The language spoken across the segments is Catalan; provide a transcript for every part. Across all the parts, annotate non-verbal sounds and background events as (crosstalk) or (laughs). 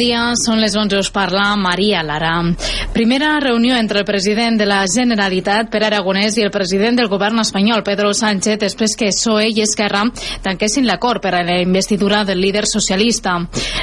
Dia, són les 11, us parla Maria Lara. Primera reunió entre el president de la Generalitat, Pere Aragonès, i el president del govern espanyol, Pedro Sánchez, després que PSOE i Esquerra tanquessin l'acord per a la investidura del líder socialista.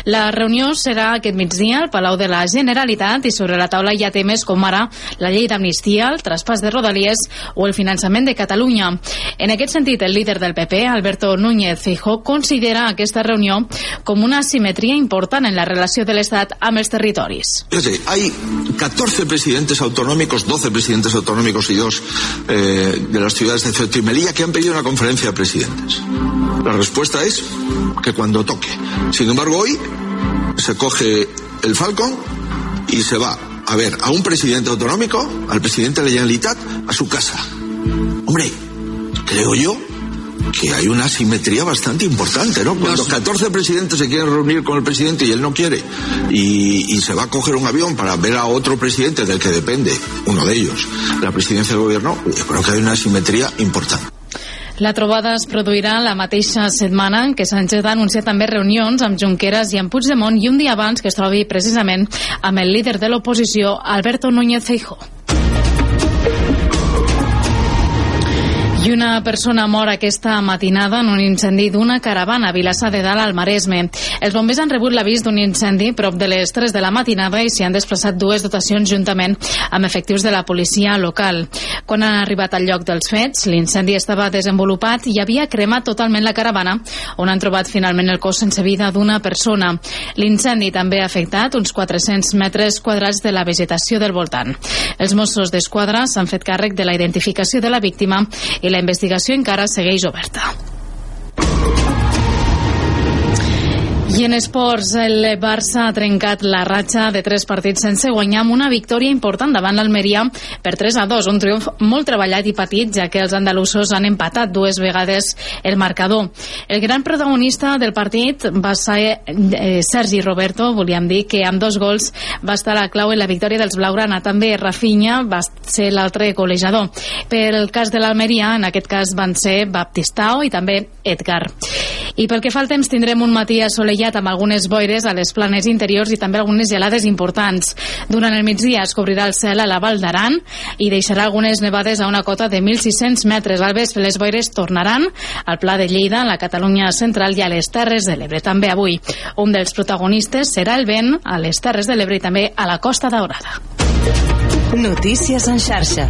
La reunió serà aquest migdia al Palau de la Generalitat i sobre la taula hi ha temes com ara la llei d'amnistia, el traspàs de Rodalies o el finançament de Catalunya. En aquest sentit, el líder del PP, Alberto Núñez Feijóo, considera aquesta reunió com una simetria important en la relació de l'Estat amb els territoris. Fíjate, hay 14 presidentes autonómicos, 12 presidentes autonómicos y dos eh, de las ciudades de Ceuta y Melilla que han pedido una conferencia de presidentes. La respuesta es que cuando toque. Sin embargo, hoy se coge el Falcon y se va a ver a un presidente autonómico, al presidente de la Generalitat, a su casa. Hombre, creo yo que hay una simetría bastante importante, ¿no? Cuando 14 presidentes se quieren reunir con el presidente y él no quiere y, y, se va a coger un avión para ver a otro presidente del que depende, uno de ellos, la presidencia del gobierno, yo creo que hay una simetría importante. La trobada es produirà la mateixa setmana en què Sánchez ha anunciat també reunions amb Junqueras i amb Puigdemont i un dia abans que es trobi precisament amb el líder de l'oposició, Alberto Núñez Feijóo. I una persona mor aquesta matinada en un incendi d'una caravana a Vilassar de Dalt al Maresme. Els bombers han rebut l'avís d'un incendi prop de les 3 de la matinada i s'hi han desplaçat dues dotacions juntament amb efectius de la policia local. Quan han arribat al lloc dels fets, l'incendi estava desenvolupat i havia cremat totalment la caravana, on han trobat finalment el cos sense vida d'una persona. L'incendi també ha afectat uns 400 metres quadrats de la vegetació del voltant. Els Mossos d'Esquadra s'han fet càrrec de la identificació de la víctima i la investigació encara segueix oberta. I en esports, el Barça ha trencat la ratxa de tres partits sense guanyar amb una victòria important davant l'Almeria per 3 a 2, un triomf molt treballat i petit, ja que els andalusos han empatat dues vegades el marcador. El gran protagonista del partit va ser eh, Sergi Roberto, volíem dir que amb dos gols va estar la clau en la victòria dels Blaugrana. També Rafinha va ser l'altre golejador. Per el cas de l'Almeria, en aquest cas van ser Baptistao i també Edgar. I pel que fa al temps, tindrem un matí assolellat amb algunes boires a les planes interiors i també algunes gelades importants. Durant el migdia es cobrirà el cel a la Val d'Aran i deixarà algunes nevades a una cota de 1.600 metres. Al vespre les boires tornaran al Pla de Lleida, a la Catalunya central i a les Terres de l'Ebre. També avui un dels protagonistes serà el vent a les Terres de l'Ebre i també a la Costa Daurada. Notícies en xarxa.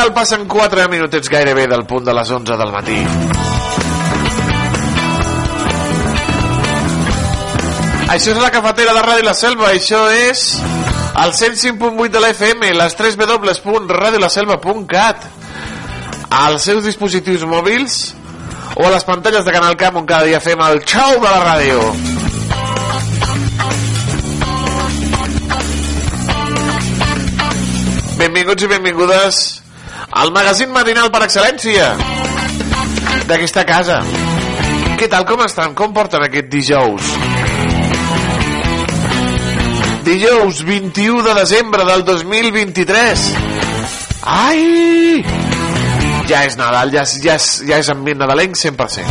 Tal? Passen 4 minutets gairebé del punt de les 11 del matí. Això és la cafetera de Ràdio La Selva, això és el 105.8 de la FM, les 3 www.radiolaselva.cat als seus dispositius mòbils o a les pantalles de Canal Camp on cada dia fem el xou de la ràdio. Benvinguts i benvingudes al magazín matinal per excel·lència d'aquesta casa. Què tal, com estan? Com porten aquest dijous? Dijous 21 de desembre del 2023. Ai! Ja és Nadal, ja ja és, ja és ambient nadalenc 100%.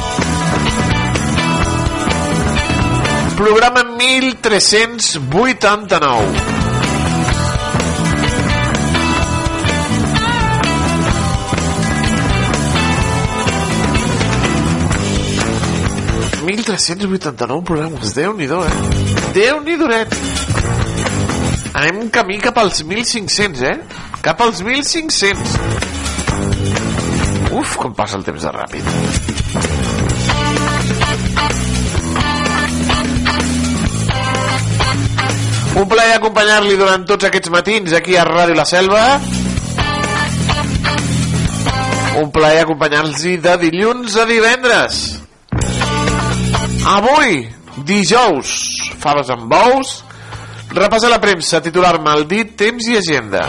Programa 1389. 1.389 programes. Déu-n'hi-do, eh? Déu-n'hi-do, Anem camí cap als 1.500, eh? Cap als 1.500. Uf, com passa el temps de ràpid. Un plaer acompanyar-li durant tots aquests matins aquí a Ràdio La Selva. Un plaer acompanyar-los de dilluns a divendres. Avui, dijous, faves amb bous, repassa la premsa, titular maldit, temps i agenda.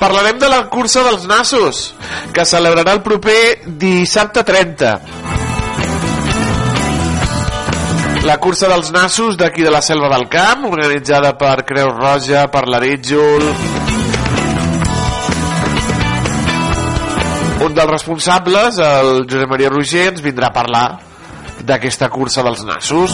Parlarem de la cursa dels nassos, que celebrarà el proper dissabte 30. La cursa dels nassos d'aquí de la Selva del Camp, organitzada per Creu Roja, per l'Arítjol... Un dels responsables, el Josep Maria Roger, ens vindrà a parlar d'aquesta cursa dels nassos.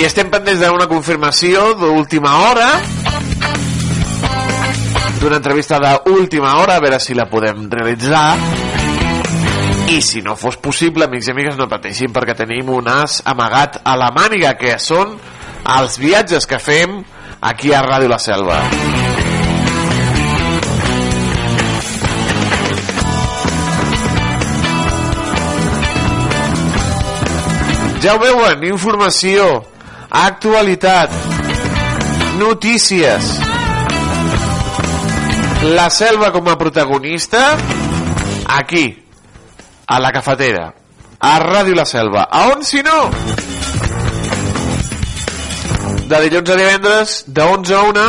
I estem pendents d'una confirmació d'última hora d'una entrevista d'última hora a veure si la podem realitzar i si no fos possible amics i amigues no pateixin perquè tenim un as amagat a la màniga que són els viatges que fem aquí a Ràdio La Selva. Ja ho veuen, informació actualitat, notícies, la selva com a protagonista, aquí, a la cafetera, a Ràdio La Selva. A on si no? De dilluns a divendres, de 11 a 1,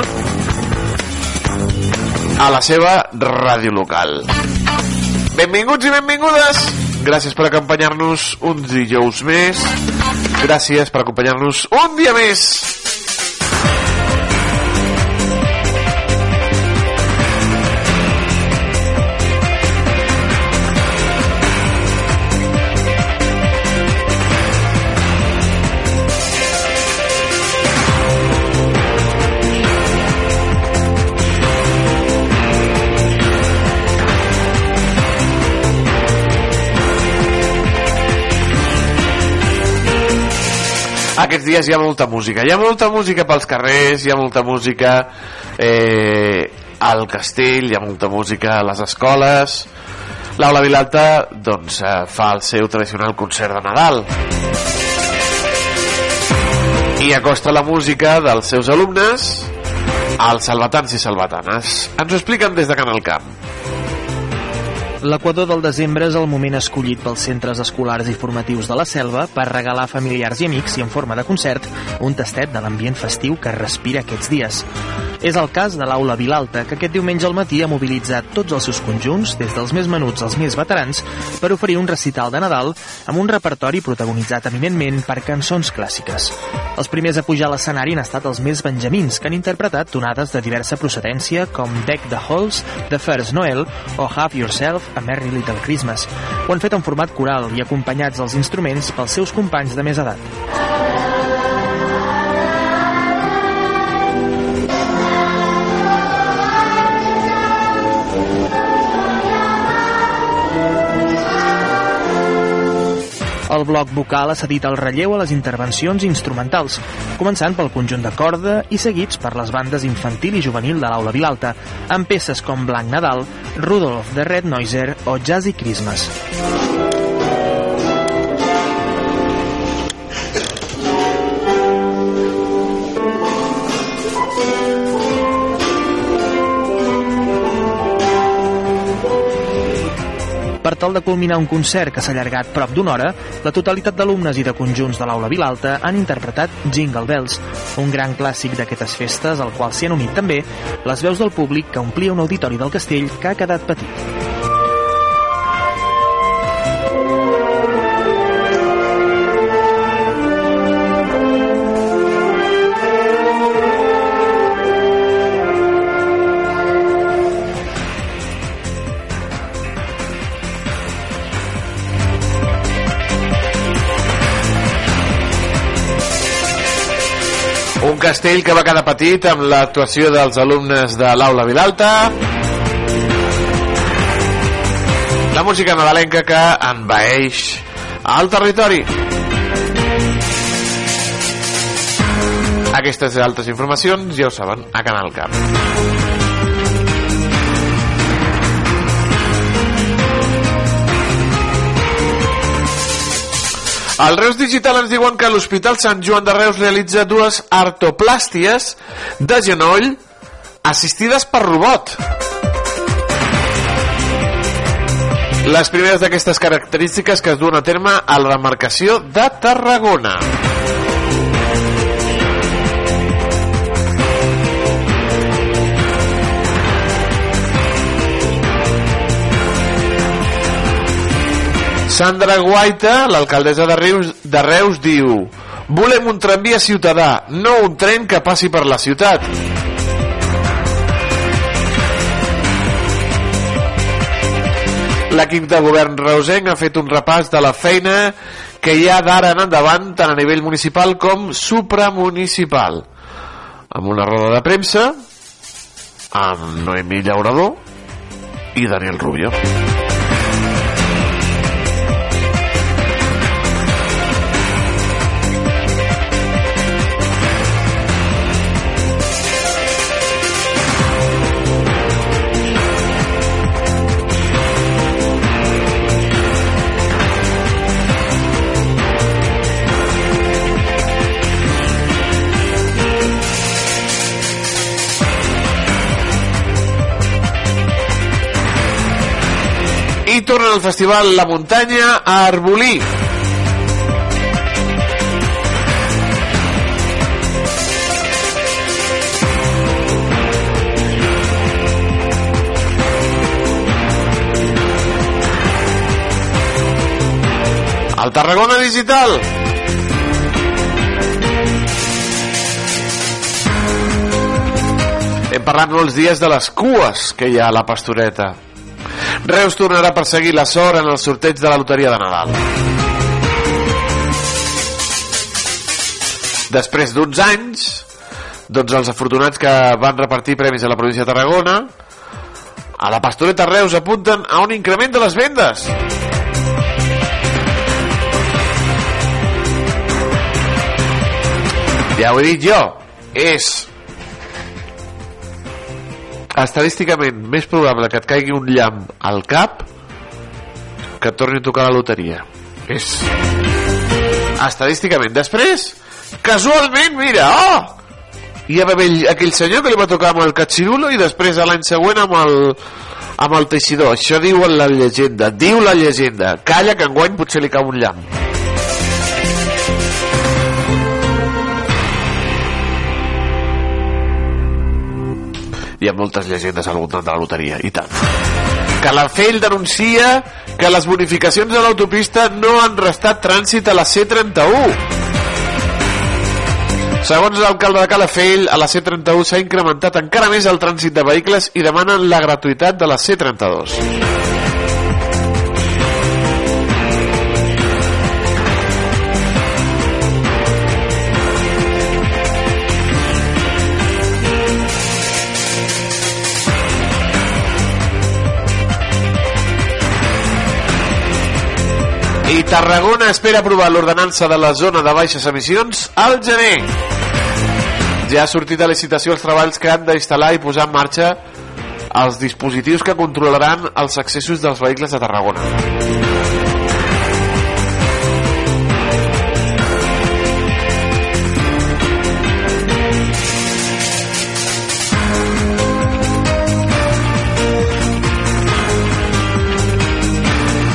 a la seva ràdio local. Benvinguts i benvingudes! Gràcies per acompanyar-nos uns dijous més. Gràcies per acompanyar-nos un dia més. Aquests dies hi ha molta música. Hi ha molta música pels carrers hi ha molta música eh, al castell hi ha molta música a les escoles. l'Aula Vilalta doncs, eh, fa el seu tradicional concert de Nadal. I acosta la música dels seus alumnes als salvatans i salvatanes. Ens ho expliquen des de Canal Camp L'equador del desembre és el moment escollit pels centres escolars i formatius de la selva per regalar a familiars i amics i en forma de concert un tastet de l'ambient festiu que respira aquests dies. És el cas de l'Aula Vilalta, que aquest diumenge al matí ha mobilitzat tots els seus conjunts, des dels més menuts als més veterans, per oferir un recital de Nadal amb un repertori protagonitzat eminentment per cançons clàssiques. Els primers a pujar a l'escenari han estat els més benjamins, que han interpretat tonades de diversa procedència com Deck the Halls, The First Noel o Have Yourself a Merry Little Christmas. Ho han fet en format coral i acompanyats als instruments pels seus companys de més edat. El bloc vocal ha cedit el relleu a les intervencions instrumentals, començant pel conjunt de corda i seguits per les bandes infantil i juvenil de l'Aula Vilalta, amb peces com Blanc Nadal, Rudolf the Red Noiser o Jazzy Christmas. Per tal de culminar un concert que s'ha allargat prop d'una hora, la totalitat d'alumnes i de conjunts de l'Aula Vilalta han interpretat Jingle Bells, un gran clàssic d'aquestes festes al qual s'hi han unit també les veus del públic que omplia un auditori del castell que ha quedat petit. castell que va quedar petit amb l'actuació dels alumnes de l'aula Vilalta. La música nadalenca que envaeix al territori. Aquestes altres informacions ja ho saben a Canal Cap. Al Reus Digital ens diuen que l'Hospital Sant Joan de Reus realitza dues artoplàsties de genoll assistides per robot. Les primeres d'aquestes característiques que es duen a terme a la demarcació de Tarragona. Sandra Guaita, l'alcaldessa de Reus, de Reus, diu Volem un tramvia ciutadà, no un tren que passi per la ciutat. L'equip de govern reusenc ha fet un repàs de la feina que hi ha d'ara en endavant tant a nivell municipal com supramunicipal. Amb una roda de premsa amb Noemí Llaurador i Daniel Rubio. Al festival La Muntanya a Arbolí. El Tarragona Digital. Hem parlat molts dies de les cues que hi ha a la pastoreta. Reus tornarà a perseguir la sort en el sorteig de la loteria de Nadal. Després d'uns anys, doncs els afortunats que van repartir premis a la província de Tarragona, a la Pastoreta Reus apunten a un increment de les vendes. Ja ho he dit jo, és estadísticament més probable que et caigui un llamp al cap que et torni a tocar la loteria. És estadísticament. Després casualment mira oh! hi ha aquell, aquell senyor que li va tocar amb el catxirulo i després a l'any següent amb el amb el teixidor. Això diu la llegenda diu la llegenda. Calla que enguany potser li cau un llamp hi ha moltes llegendes al voltant de la loteria i tant Calafell denuncia que les bonificacions de l'autopista no han restat trànsit a la C31 Segons l'alcalde de Calafell, a la C31 s'ha incrementat encara més el trànsit de vehicles i demanen la gratuïtat de la C32. Tarragona espera aprovar l'ordenança de la zona de baixes emissions al gener. Ja ha sortit a licitació els treballs que han d'instal·lar i posar en marxa els dispositius que controlaran els accessos dels vehicles de Tarragona.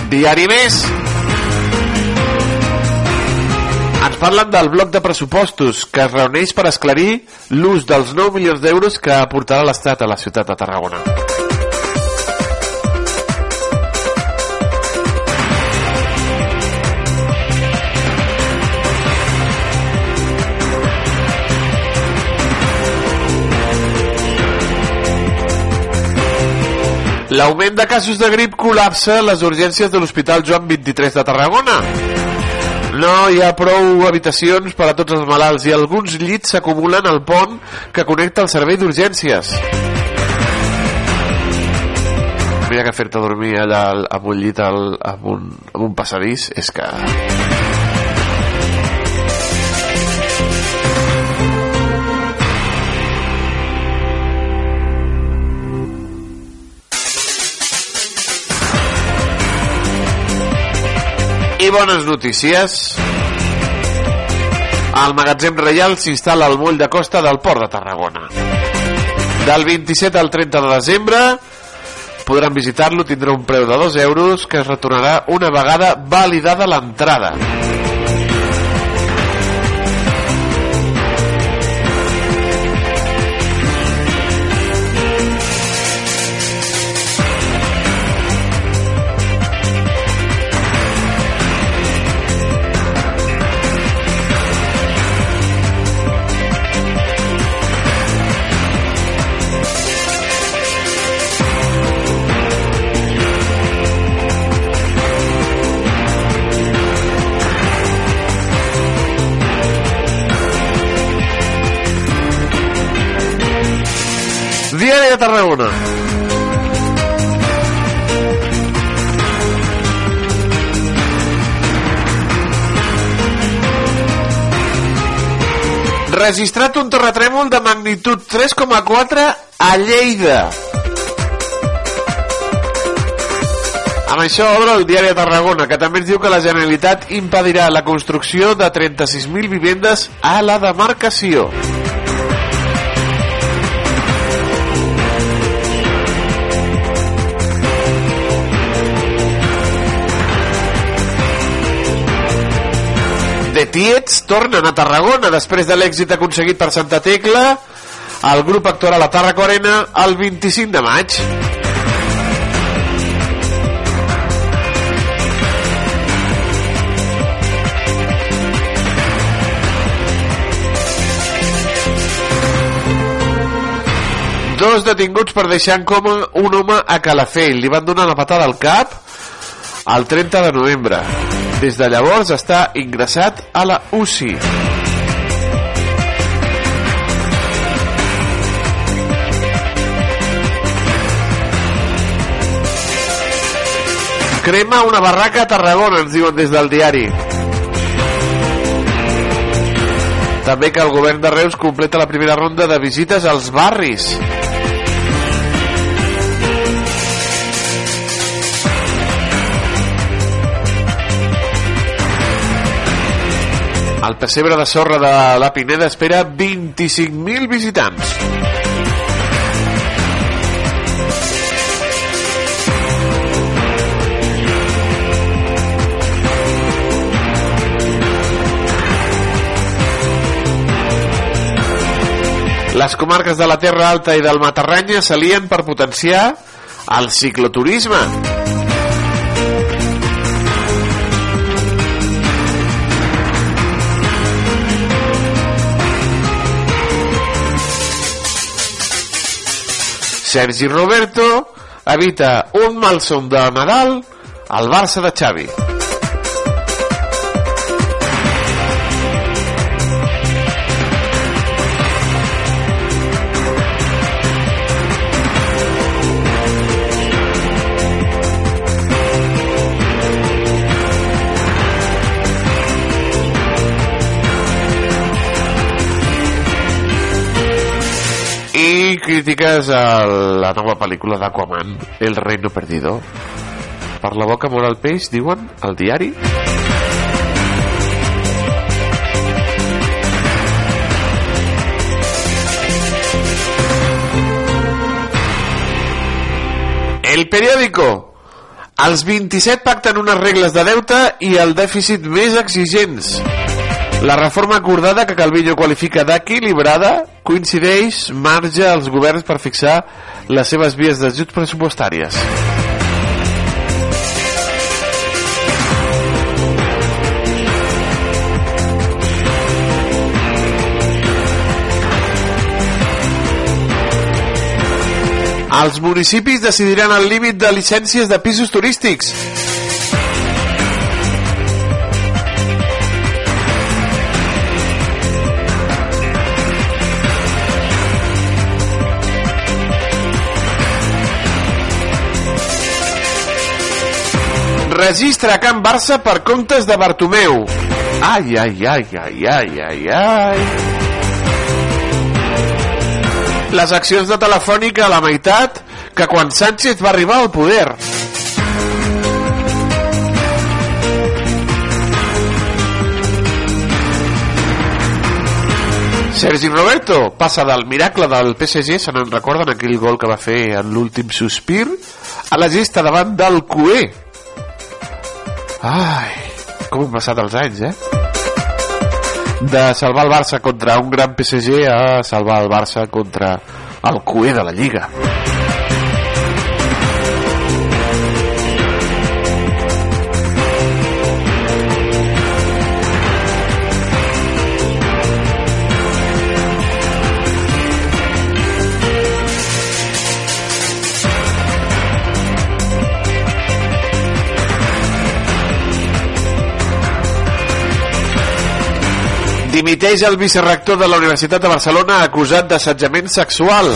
Diari més ens parlen del bloc de pressupostos que es reuneix per esclarir l'ús dels 9 milions d'euros que aportarà l'Estat a la ciutat de Tarragona. L'augment de casos de grip col·lapsa les urgències de l'Hospital Joan 23 de Tarragona. No hi ha prou habitacions per a tots els malalts i alguns llits s'acumulen al pont que connecta el servei d'urgències. Mira que fer-te dormir allà al- amb un llit al, amb, un, amb un passadís és que... I bones notícies. El magatzem reial s'instal·la al moll de costa del Port de Tarragona. Del 27 al 30 de desembre podran visitar-lo, tindrà un preu de 2 euros que es retornarà una vegada validada l'entrada. Diari de Tarragona. Registrat un terratrèmol de magnitud 3,4 a Lleida. Amb això obre el diari de Tarragona, que també ens diu que la Generalitat impedirà la construcció de 36.000 vivendes a la demarcació. De Tiets tornen a Tarragona després de l'èxit aconseguit per Santa Tecla. El grup actuarà a la Tarraco Arena el 25 de maig. Dos detinguts per deixar en coma un home a Calafell. Li van donar una patada al cap el 30 de novembre. Des de llavors està ingressat a la UCI. Crema una barraca a Tarragona, ens diuen des del diari. També que el govern de Reus completa la primera ronda de visites als barris. El pessebre de sorra de la Pineda espera 25.000 visitants. Les comarques de la Terra Alta i del Matarranya s'alien per potenciar el cicloturisme. Sergi Roberto evita un malson de Nadal al Barça de Xavi. Crítiques a la nova pel·lícula d'Aquaman, El reino perdido. Per la boca mor el peix, diuen, al diari. El periòdico. Els 27 pacten unes regles de deute i el dèficit més exigents. La reforma acordada que Calviño qualifica d'equilibrada coincideix marge als governs per fixar les seves vies d'ajuts pressupostàries. Els municipis decidiran el límit de llicències de pisos turístics. Registra Can Barça per comptes de Bartomeu. Ai, ai, ai, ai, ai, ai, ai. Les accions de Telefònica a la meitat que quan Sánchez va arribar al poder. Sergi Roberto passa del miracle del PSG, se n'en recorden aquell gol que va fer en l'últim sospir, a la gesta davant del Cué, Ai, com han passat els anys, eh? De salvar el Barça contra un gran PSG a salvar el Barça contra el Cué de la Lliga. Dimiteix el vicerrector de la Universitat de Barcelona acusat d'assetjament sexual.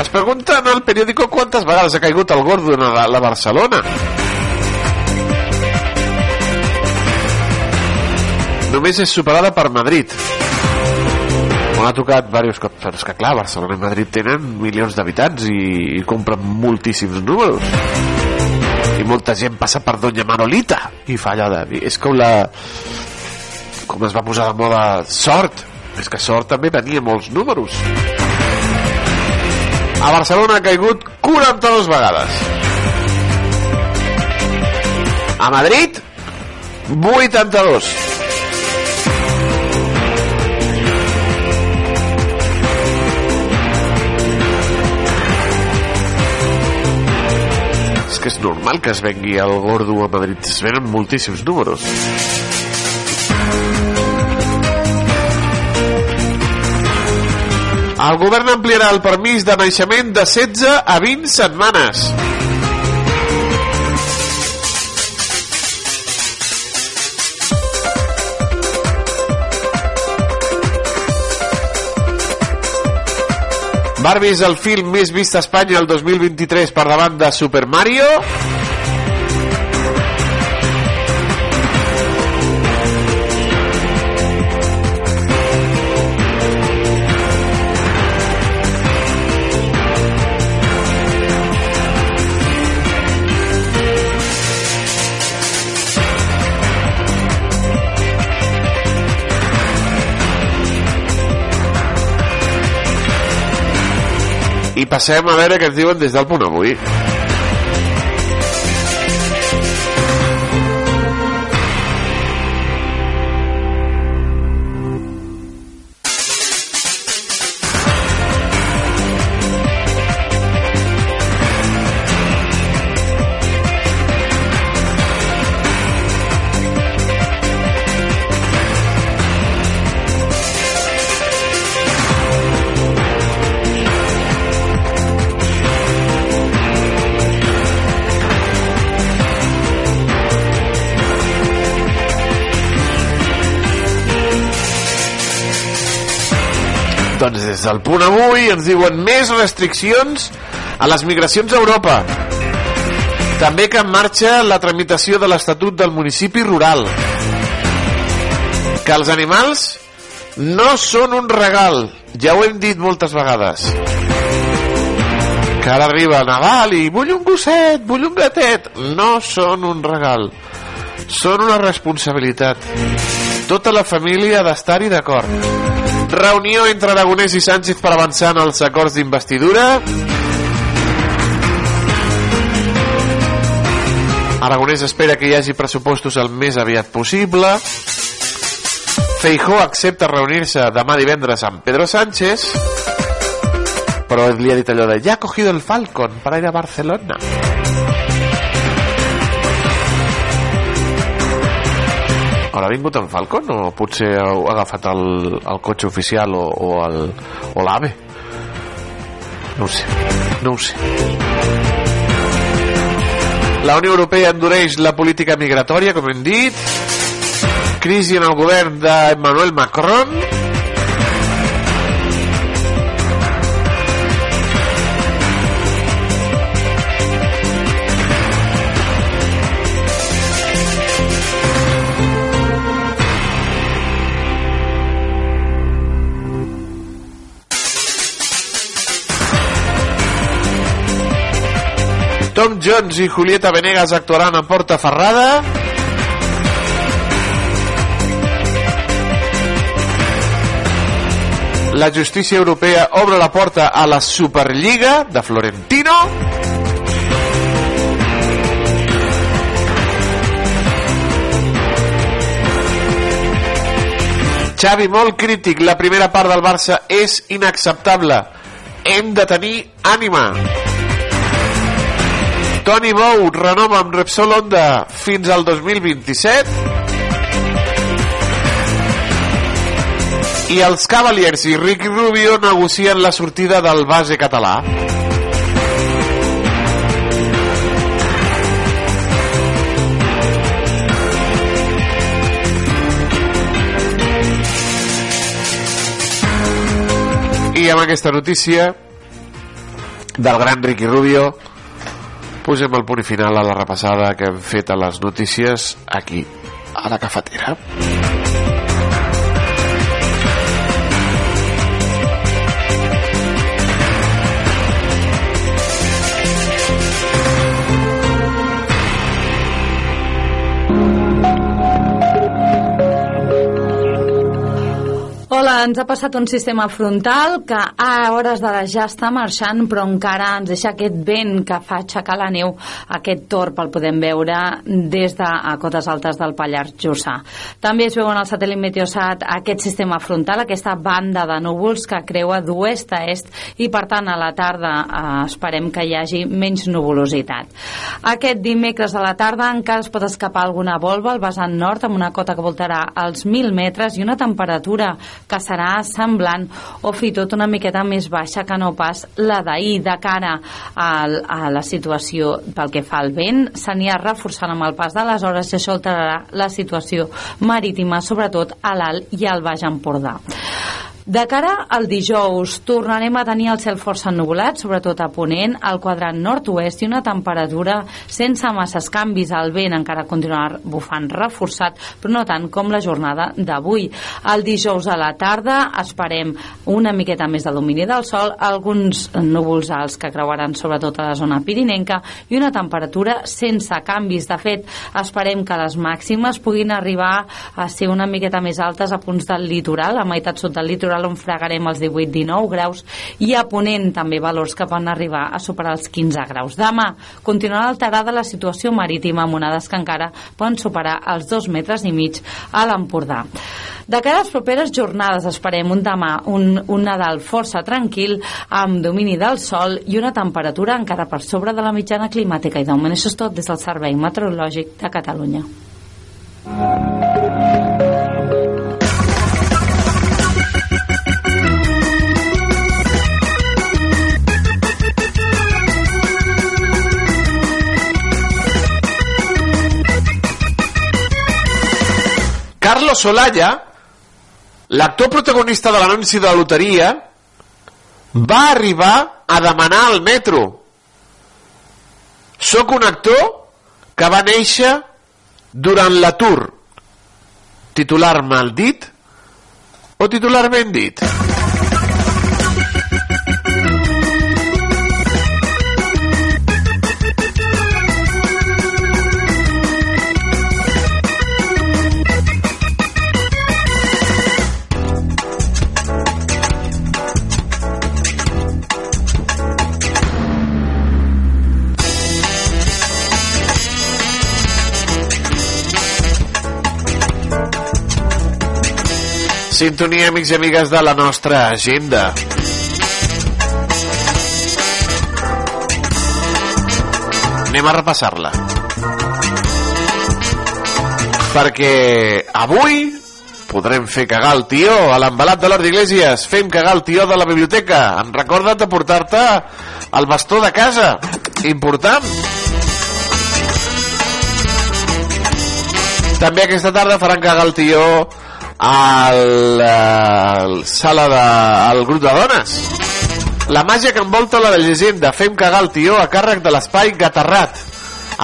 Es pregunta en el periòdico quantes vegades ha caigut el gordo a la, Barcelona. Només és superada per Madrid on ha tocat diversos cops però és que clar, Barcelona i Madrid tenen milions d'habitants i, i compren moltíssims números. I molta gent passa per Doña Manolita i fa allò de és com la com es va posar de moda sort. És que sort també tenia molts números. A Barcelona ha caigut 42 vegades. A Madrid 82 que és normal que es vengui el gordo a Madrid. Es venen moltíssims números. El govern ampliarà el permís de naixement de 16 a 20 setmanes. Barbie és el film més vist a Espanya el 2023 per davant de Super Mario. I passem a veure què ens diuen des del punt avui. Des del punt avui ens diuen més restriccions a les migracions a Europa. També que en marxa la tramitació de l'Estatut del municipi rural. Que els animals no són un regal, ja ho hem dit moltes vegades. Que ara arriba Nadal i vull un gosset, vull un gatet. No són un regal, són una responsabilitat. Tota la família ha d'estar-hi d'acord. Reunió entre Aragonès i Sánchez per avançar en els acords d'investidura. Aragonès espera que hi hagi pressupostos el més aviat possible. Feijó accepta reunir-se demà divendres amb Pedro Sánchez però li ha dit allò de ja ha cogido el Falcon para ir a Barcelona Haurà vingut en Falcon o potser ha agafat el, el cotxe oficial o, o el o l'AVE? No ho sé, no ho sé. La Unió Europea endureix la política migratòria, com hem dit. Crisi en el govern d'Emmanuel Macron. Tom Jones i Julieta Venegas actuaran a Porta Ferrada. La justícia europea obre la porta a la Superliga de Florentino. Xavi molt crític, la primera part del Barça és inacceptable. Hem de tenir ànima. Toni Bou renova amb Repsol Honda fins al 2027. I els Cavaliers i Ricky Rubio negocien la sortida del base català. I amb aquesta notícia del gran Ricky Rubio posem el punt final a la repassada que hem fet a les notícies aquí, a la cafetera. Ens ha passat un sistema frontal que a hores d'ara ja està marxant, però encara ens deixa aquest vent que fa aixecar la neu. Aquest torp el podem veure des de a cotes altes del Pallars Jussà. També es veu en el satèl·lit Meteosat aquest sistema frontal, aquesta banda de núvols que creua d'oest a est i, per tant, a la tarda eh, esperem que hi hagi menys nuvolositat. Aquest dimecres a la tarda encara es pot escapar alguna volva al vessant nord amb una cota que voltarà als 1.000 metres i una temperatura que serà semblant o fi tot una miqueta més baixa que no pas la d'ahir de cara al, a la situació pel que fa al vent. S'anirà reforçant amb el pas de les hores i això alterarà la situació marítima sobretot a l'Alt i al Baix Empordà de cara al dijous, tornarem a tenir el cel força ennubulat, sobretot a Ponent, al quadrant nord-oest i una temperatura sense masses canvis. El vent encara continuarà bufant reforçat, però no tant com la jornada d'avui. El dijous a la tarda esperem una miqueta més de domini del sol, alguns núvols alts que creuaran sobretot a la zona pirinenca i una temperatura sense canvis. De fet, esperem que les màximes puguin arribar a ser una miqueta més altes a punts del litoral, a meitat sud del litoral litoral on fregarem els 18-19 graus i a Ponent també valors que poden arribar a superar els 15 graus. Demà continuarà alterada la situació marítima amb onades que encara poden superar els 2 metres i mig a l'Empordà. De cara a les properes jornades esperem un demà, un, un Nadal força tranquil, amb domini del sol i una temperatura encara per sobre de la mitjana climàtica. I de això és tot des del Servei Meteorològic de Catalunya. Solaya, l'actor protagonista de l'anunci de la loteria, va arribar a demanar al metro. Soc un actor que va néixer durant l'atur. Titular mal dit o titular ben dit? Sintonia, amics i amigues de la nostra agenda. Anem a repassar-la. Perquè avui podrem fer cagar el tió a l'embalat de l'Hort d'Iglésies. Fem cagar el tió de la biblioteca. En recorda't de portar-te el bastó de casa. Important. També aquesta tarda faran cagar el tió al, al sala de, al grup de dones. La màgia que envolta la llegenda fem cagar el tió a càrrec de l'espai Gatarrat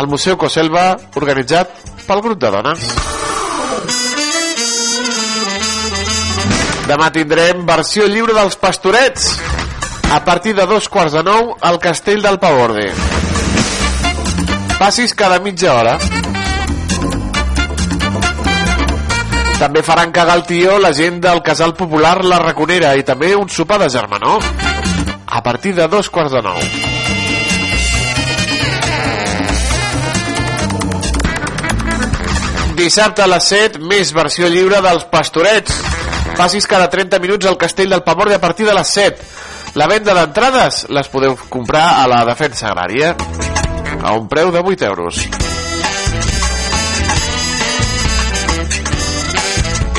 al Museu Coselva organitzat pel grup de dones. Demà tindrem versió lliure dels pastorets. A partir de dos quarts de nou al castell del Pavorde Passis cada mitja hora. També faran cagar el tio la gent del casal popular La Raconera i també un sopar de germanor a partir de dos quarts de nou. Dissabte a les 7, més versió lliure dels pastorets. Passis cada 30 minuts al castell del Pamor a partir de les 7. La venda d'entrades les podeu comprar a la Defensa Agrària a un preu de 8 euros.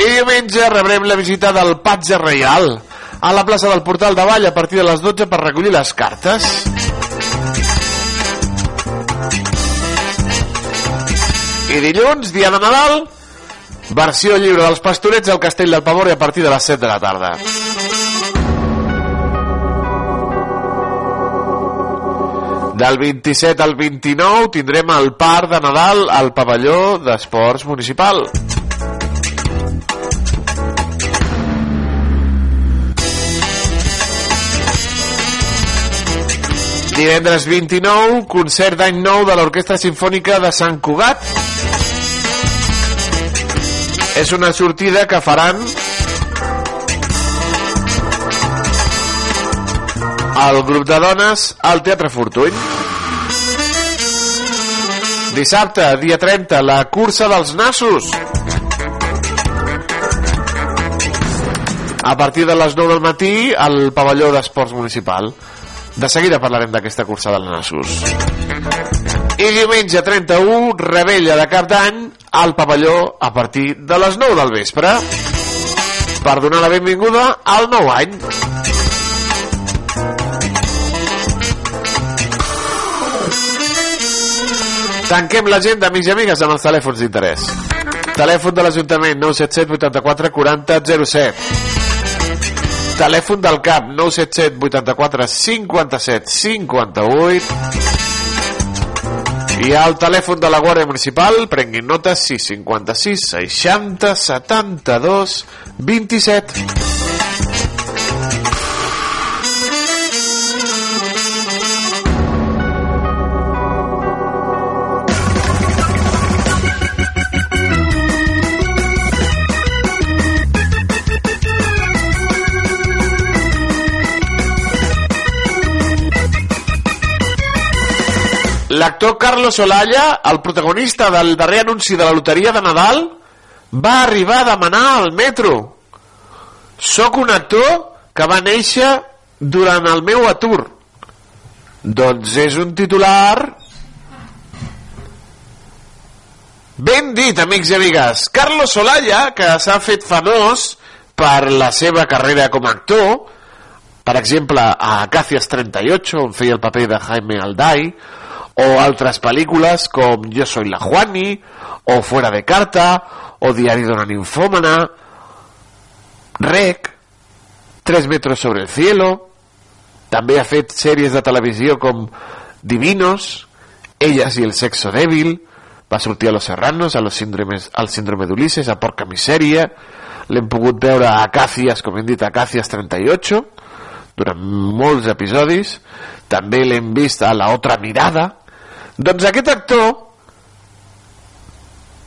I diumenge rebrem la visita del Patge Reial a la plaça del Portal de Vall a partir de les 12 per recollir les cartes. I dilluns, dia de Nadal, versió lliure dels pastorets al Castell del Pavor a partir de les 7 de la tarda. Del 27 al 29 tindrem el parc de Nadal al pavelló d'esports municipal. Divendres 29, concert d'any nou de l'Orquestra Simfònica de Sant Cugat. És una sortida que faran el grup de dones al Teatre Fortuny. Dissabte, dia 30, la cursa dels nassos. A partir de les 9 del matí al pavelló d'esports municipal. De seguida parlarem d'aquesta cursa dels nassos. I diumenge 31, rebella de cap d'any al pavelló a partir de les 9 del vespre per donar la benvinguda al nou any. Tanquem l'agenda, amics i amigues, amb els telèfons d'interès. Telèfon de l'Ajuntament 977 84 40 07. Telèfon del CAP 977 84 57 58. I al telèfon de la Guàrdia Municipal, prenguin nota 656 60 72 27. L'actor Carlos Olalla, el protagonista del darrer anunci de la loteria de Nadal, va arribar a demanar al metro. Soc un actor que va néixer durant el meu atur. Doncs és un titular... Ben dit, amics i amigues. Carlos Olalla, que s'ha fet famós per la seva carrera com a actor, per exemple, a Acacias 38, on feia el paper de Jaime Alday, o altres pel·lícules com Yo soy la Juani o Fuera de carta o Diari d'una ninfòmana Rec Tres metros sobre el cielo també ha fet sèries de televisió com Divinos Ellas y el sexo débil va sortir a Los Serranos, a los síndromes, al síndrome d'Ulisses, a Porca Misèria l'hem pogut veure a Acacias com hem dit, Acacias 38 durant molts episodis. També l'hem vist a La Otra Mirada doncs aquest actor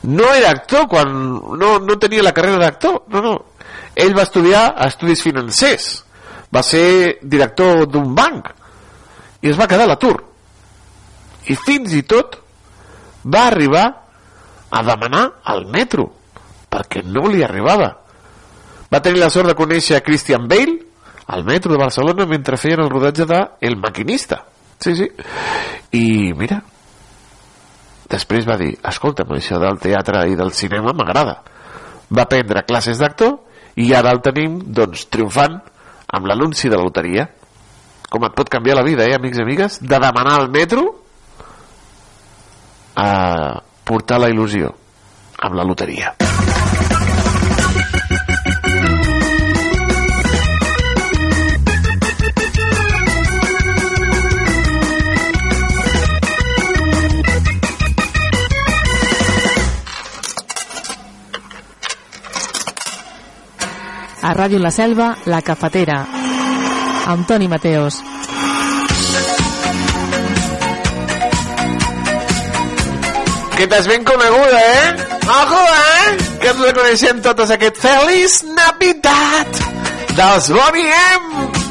no era actor quan no, no tenia la carrera d'actor. No, no. ell va estudiar estudis financers. Va ser director d'un banc. I es va quedar a l'atur. I fins i tot va arribar a demanar al metro perquè no li arribava. Va tenir la sort de conèixer Christian Bale al metro de Barcelona mentre feien el rodatge de El Maquinista. Sí, sí. i mira Després va dir, escolta'm, això del teatre i del cinema m'agrada. Va prendre classes d'actor i ara el tenim, doncs, triomfant amb l'anunci de la loteria. Com et pot canviar la vida, eh, amics i amigues? De demanar al metro a portar la il·lusió amb la loteria. A Ràdio La Selva, La Cafetera, amb Toni Mateos. Que t'has ben coneguda, eh? Ojo, eh? Que ens reconeixem totes aquest Feliç Navidad dels Bonnie M.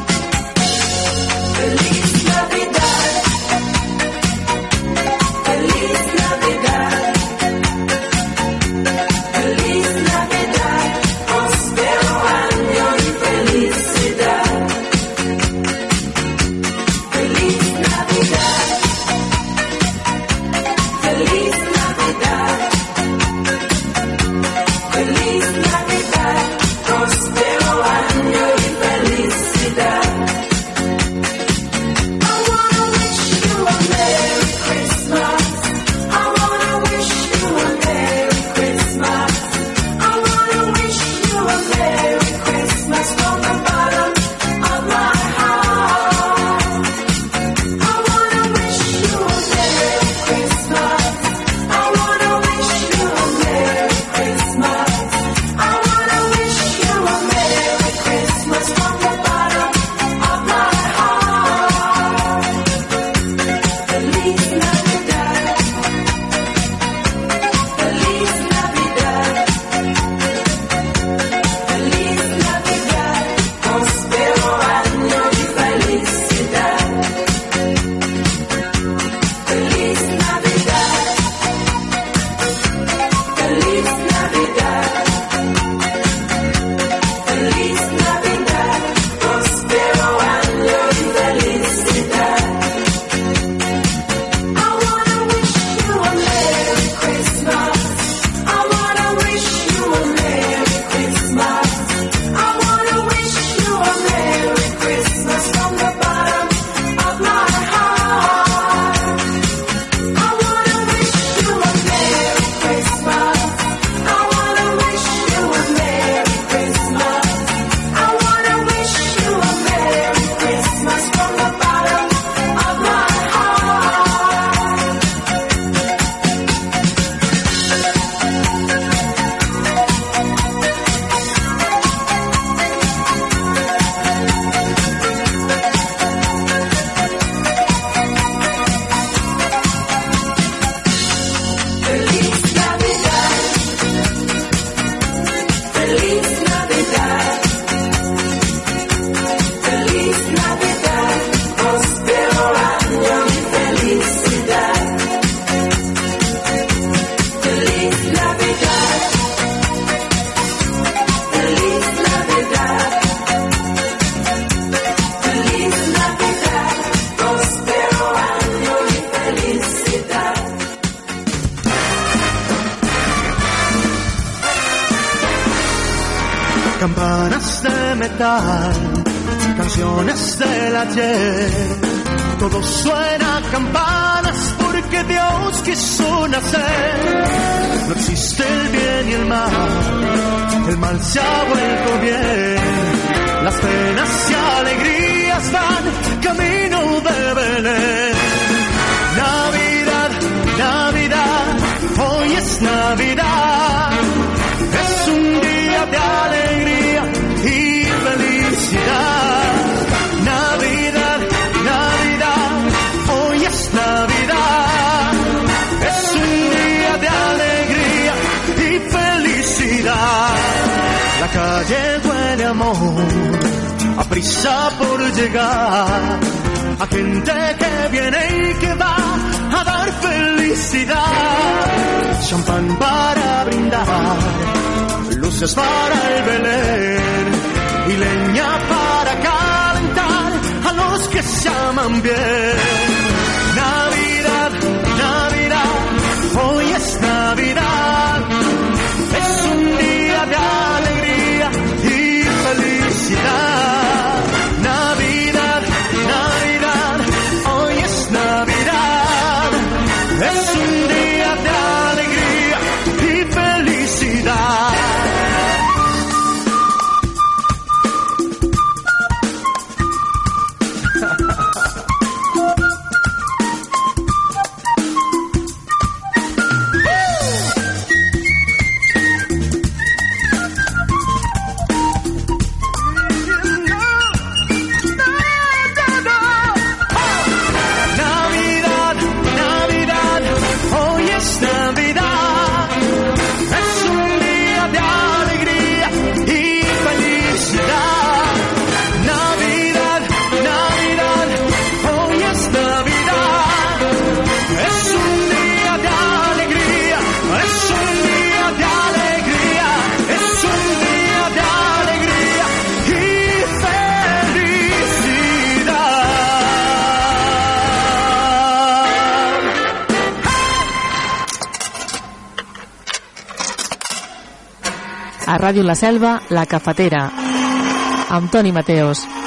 La Selva, La Cafetera, amb Mateos.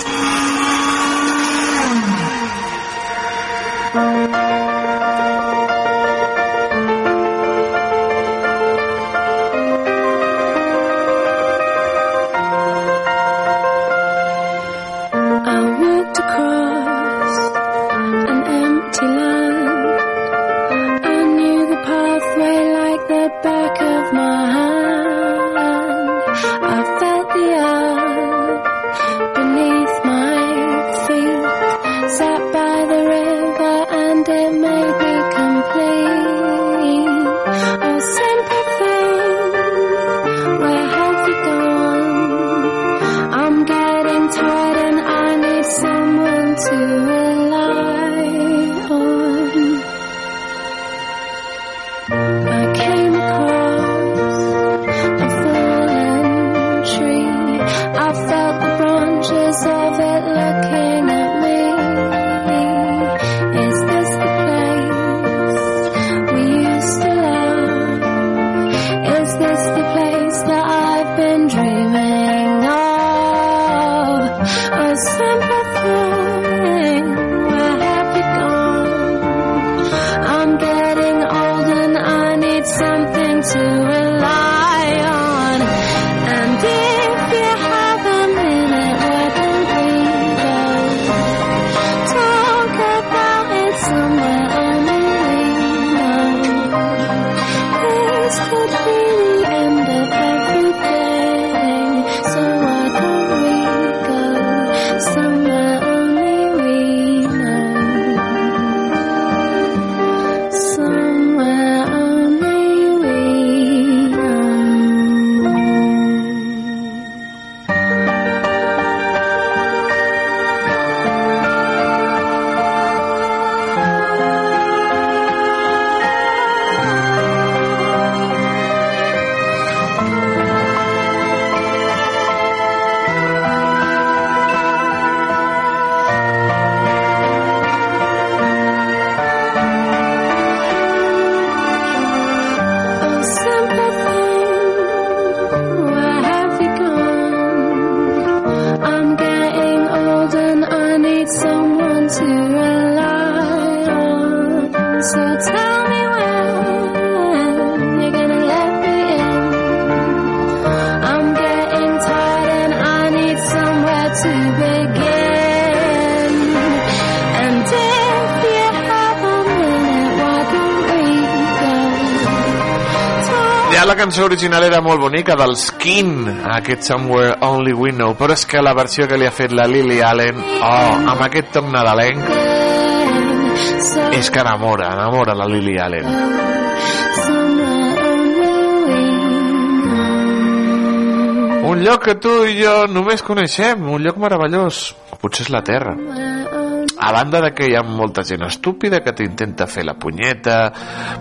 Cançó original era molt bonica, del Skin, aquest Somewhere Only We Know, però és que la versió que li ha fet la Lily Allen, oh, amb aquest toc nadalenc, és que enamora, enamora la Lily Allen. Un lloc que tu i jo només coneixem, un lloc meravellós, potser és la Terra. A banda de que hi ha molta gent estúpida que t'intenta fer la punyeta,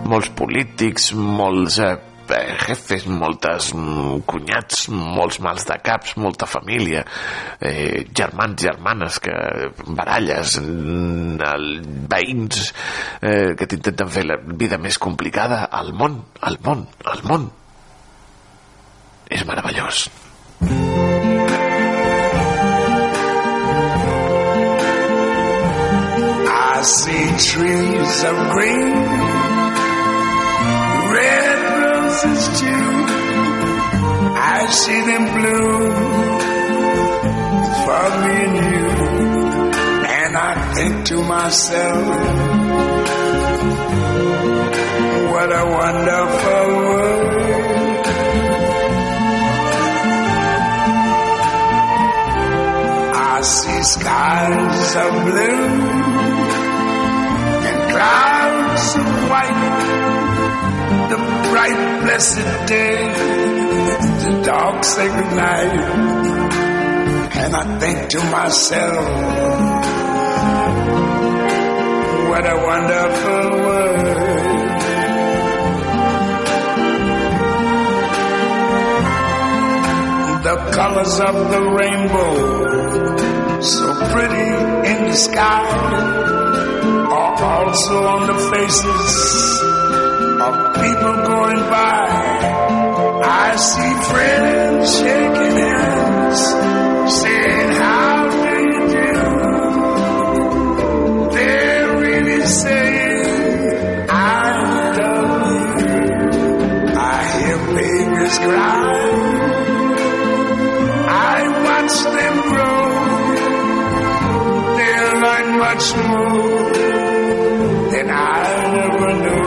molts polítics, molts eh, jefes, moltes mm, cunyats, molts mals de caps, molta família, eh, germans, germanes, que baralles, mm, el, veïns eh, que t'intenten fer la vida més complicada, al món, al món, al món. És meravellós. I see trees of green, roses too. I see them bloom for me and you. And I think to myself, what a wonderful world. I see skies of blue and clouds of white. The bright blessed day, the dark sacred night. And I think to myself, what a wonderful world. The colors of the rainbow, so pretty in the sky, are also on the faces of people going by. I see friends shaking hands, saying, How do you do? They're really saying, I love you. I hear babies cry. I watch them grow. They're learn much more than I'll ever know.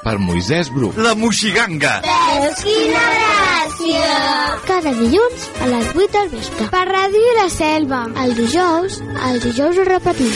per Moisès Bru. La moixiganga! Veus quina gràcia! Cada dilluns a les 8 del vespre. Per Ràdio La Selva. El dijous, el dijous ho repetim.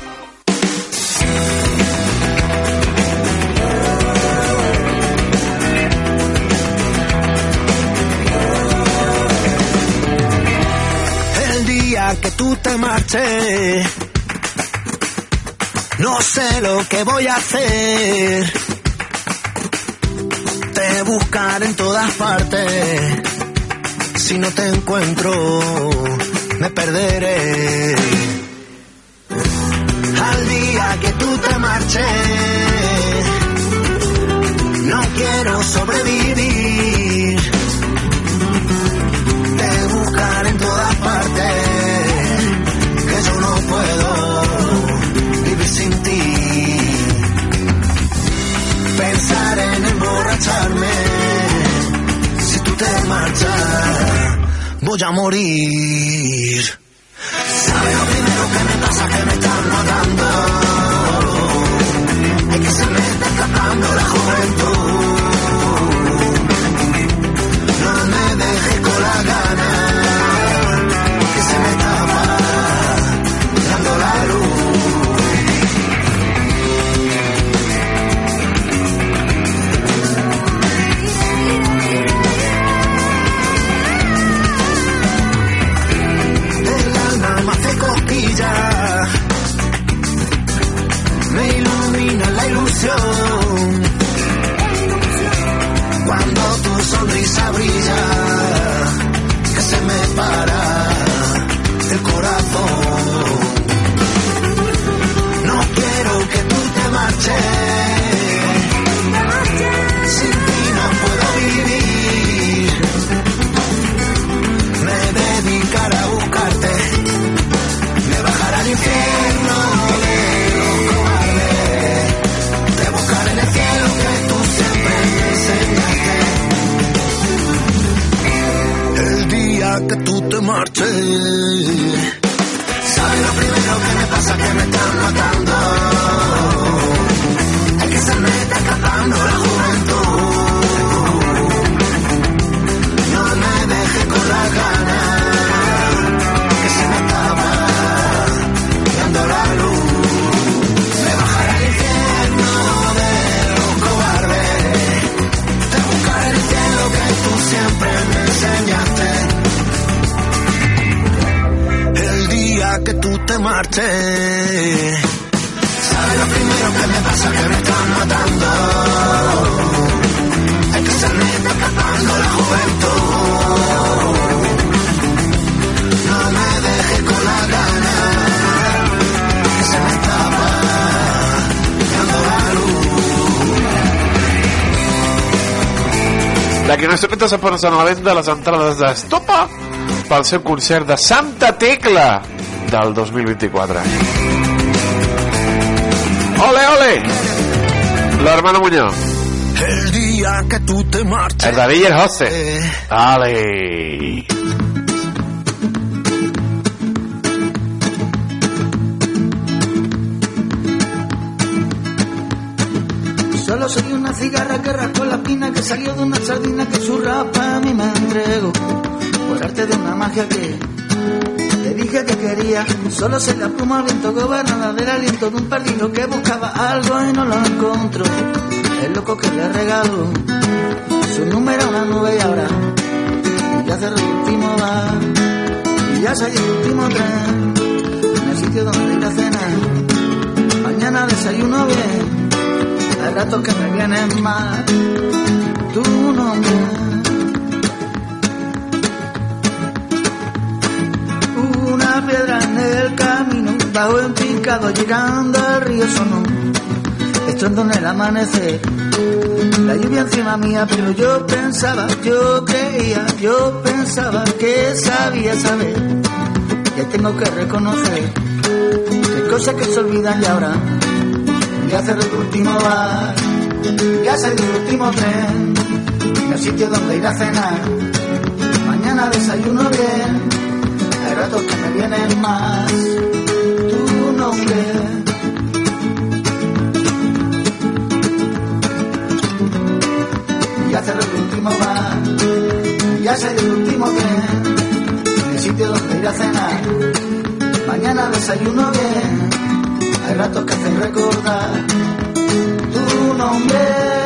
Tú te marches, no sé lo que voy a hacer. Te buscaré en todas partes. Si no te encuentro, me perderé. Al día que tú te marches, no quiero sobrevivir. Si tú te marchas, voy a morir. ¿Sabes lo primero que me pasa? Que me están matando. Hay que se me está escapando la juventud. Que te marches. ¿Sabes lo primero que me pasa? Que me están matando. Es que se me está escapando la juventud. No me dejes con la gana. Que se me dando la luz. D'aquí una estoneta se posen a la venda les entrades d'Estopa pel seu concert de Santa Tecla del 2024. Ole, ole! L'hermano Muñoz. El día que tú te marches. El David y el José. Dale. Solo soy una cigarra que rascó la espina que salió de una sardina que su rapa a mí me entregó. Por arte de una magia que que quería. Solo soy la pluma viento gobernada del aliento de un perdido que buscaba algo y no lo encontró. El loco que le regaló su número a una nube y ahora ya cerró el último bar y ya salió el último tren en el sitio donde ir a cenar. Mañana desayuno bien. Hay ratos que me vienen mal tu nombre. Una piedra en el camino, bajo en picado, llegando al río sonó. Estruendo en el amanecer, la lluvia encima mía, pero yo pensaba, yo creía, yo pensaba que sabía saber. Que tengo que reconocer que cosas que se olvidan y ahora ya cerró el último bar, ya salió el último tren, en el sitio donde ir a cenar. Mañana desayuno bien, ratos que me vienen más tu nombre. Ya cerró el último bar, ya salió el último tren, en el sitio donde ir a cenar. Mañana desayuno bien hay ratos que hacen recordar tu nombre.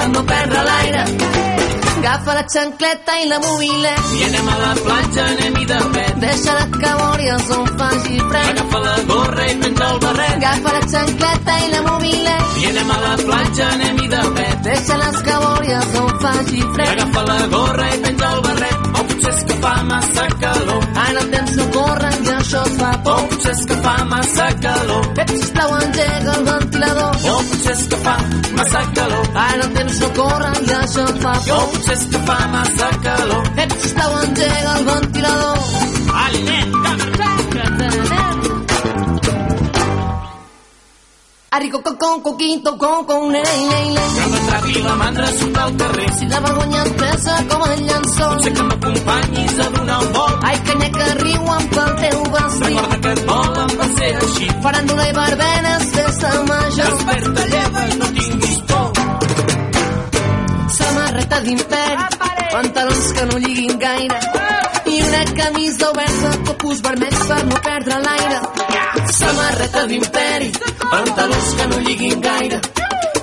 Per no perdre l'aire. Agafa la xancleta i la mobilet I anem a la platja, anem-hi de pet. Deixa-la que veuries on faci fred Agafa la gorra i penja el barret. Agafa la xancleta i la mobilet I anem a la platja, anem-hi de pet. Deixa-les que veuries on faci fred Agafa la gorra i penja el barret. O potser és que fa massa calor. Ara el temps no corre i això es fa O por potser és que fa massa calor. Ep, sisplau, engega el ventilador O potser és que fa massa calor. Ara el temps no corre i això es fa por potser és que fa massa calor. Ep, sisplau, engega el ventilador Al nen, Arrico con con coquito con con le le le Que m'atrapi la mandra sota el carrer. Si la vergonya et pesa com el llençol Potser que m'acompanyis a donar un volt. Ai, canya que riuen pel teu vestit Recorda que et volen per ser així. Faràndula i barbenes, festa major d'imperi, ah, pantalons que no lliguin gaire, i una camisa oberta, copus vermells per no perdre l'aire. Samarreta d'imperi, pantalons que no lliguin gaire,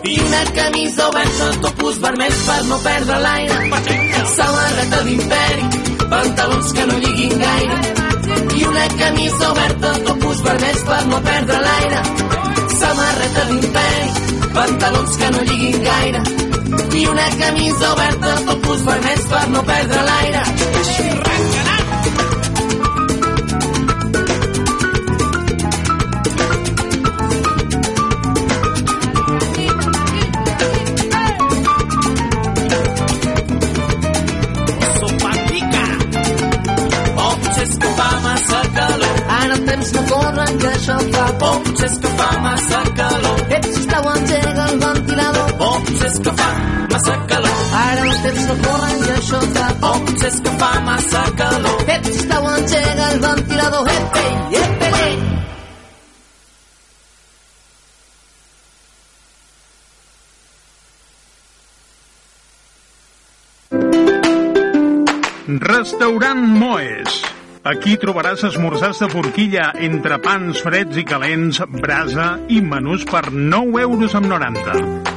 i una camisa oberta, topus vermells per no perdre l'aire. Samarreta d'imperi, pantalons que no lliguin gaire, i una camisa oberta, topus vermells per no perdre l'aire. Samarreta d'imperi, pantalons que no lliguin gaire, i una camisa oberta, topus vermells per no perdre l'aire. O el temps no corre, que això fa por. O potser és que fa massa calor. Ep, sisplau, engega el ventilador. O potser és que fa massa calor. Ara el temps no corre, que això fa por. O potser és que fa massa calor. Ep, sisplau, engega el ventilador. Ep, ei, ep, ei. Restaurant Moes. Aquí trobaràs esmorzars de forquilla, entre pans freds i calents, brasa i menús per 9 euros amb 90.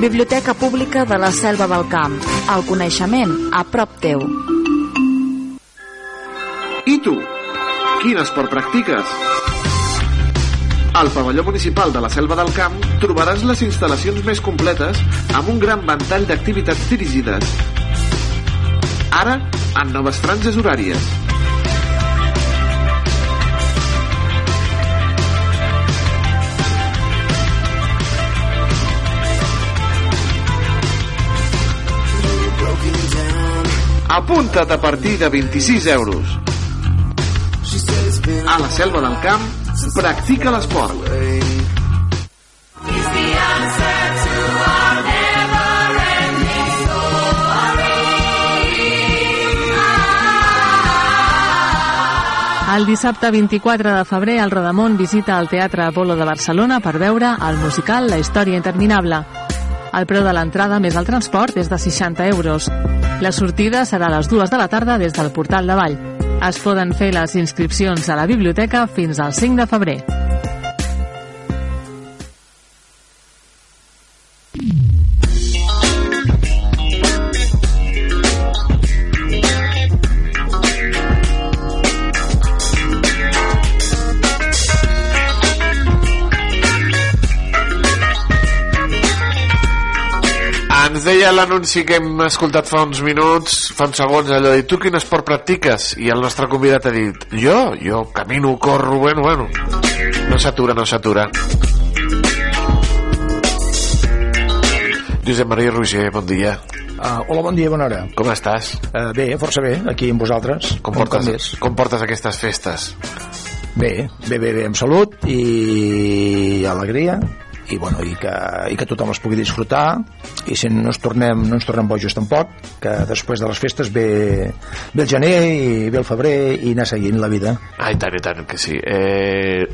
Biblioteca Pública de la Selva del Camp. El coneixement a prop teu. I tu? Quin esport practiques? Al pavelló municipal de la Selva del Camp trobaràs les instal·lacions més completes amb un gran ventall d'activitats dirigides. Ara, en noves franges horàries. Apunta't a partir de 26 euros. A la Selva del Camp, practica l'esport. El dissabte 24 de febrer, el Rodamont visita el Teatre Apolo de Barcelona per veure el musical La història interminable. El preu de l'entrada més el transport és de 60 euros. La sortida serà a les dues de la tarda des del portal de Vall. Es poden fer les inscripcions a la biblioteca fins al 5 de febrer. L'anunci que hem escoltat fa uns minuts, fa uns segons, allò de tu quin esport practiques? I el nostre convidat ha dit, jo? Jo camino, corro, bueno, bueno. No s'atura, no s'atura. Josep Maria Roger, bon dia. Uh, hola, bon dia, bona hora. Com estàs? Uh, bé, força bé, aquí amb vosaltres. Com portes, com portes aquestes festes? Bé, bé, bé, bé, amb salut i alegria i, bueno, i, que, i que tothom les pugui disfrutar i si no, ens tornem, no ens tornem bojos tampoc que després de les festes ve, ve el gener i ve el febrer i anar seguint la vida Ai, tant i tant que sí. Eh,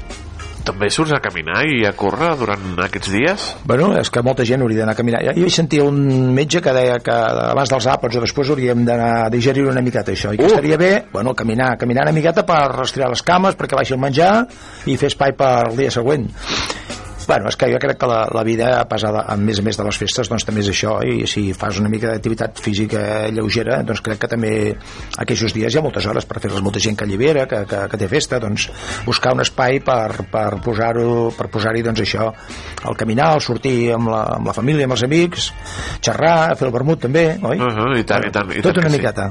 també surts a caminar i a córrer durant aquests dies? Bueno, és que molta gent hauria d'anar a caminar. Jo hi sentia un metge que deia que abans dels àpats o després hauríem d'anar a digerir una miqueta això, i que Uh! estaria bé, bueno, caminar, caminar una miqueta per rastrear les cames, perquè baixi el menjar i fer espai per el dia següent. Bueno, és que jo crec que la, la vida pesada, a més a més de les festes, doncs també és això, i si fas una mica d'activitat física lleugera, doncs crec que també aquests dies hi ha moltes hores per fer-les, molta gent que allibera, que, que, que té festa, doncs buscar un espai per, per posar-ho per posar-hi doncs això, el caminar, el sortir amb la, amb la família, amb els amics, xerrar, fer el vermut també, oi? Uh -huh, i tant, i tant, i Tot tant una que sí. miqueta.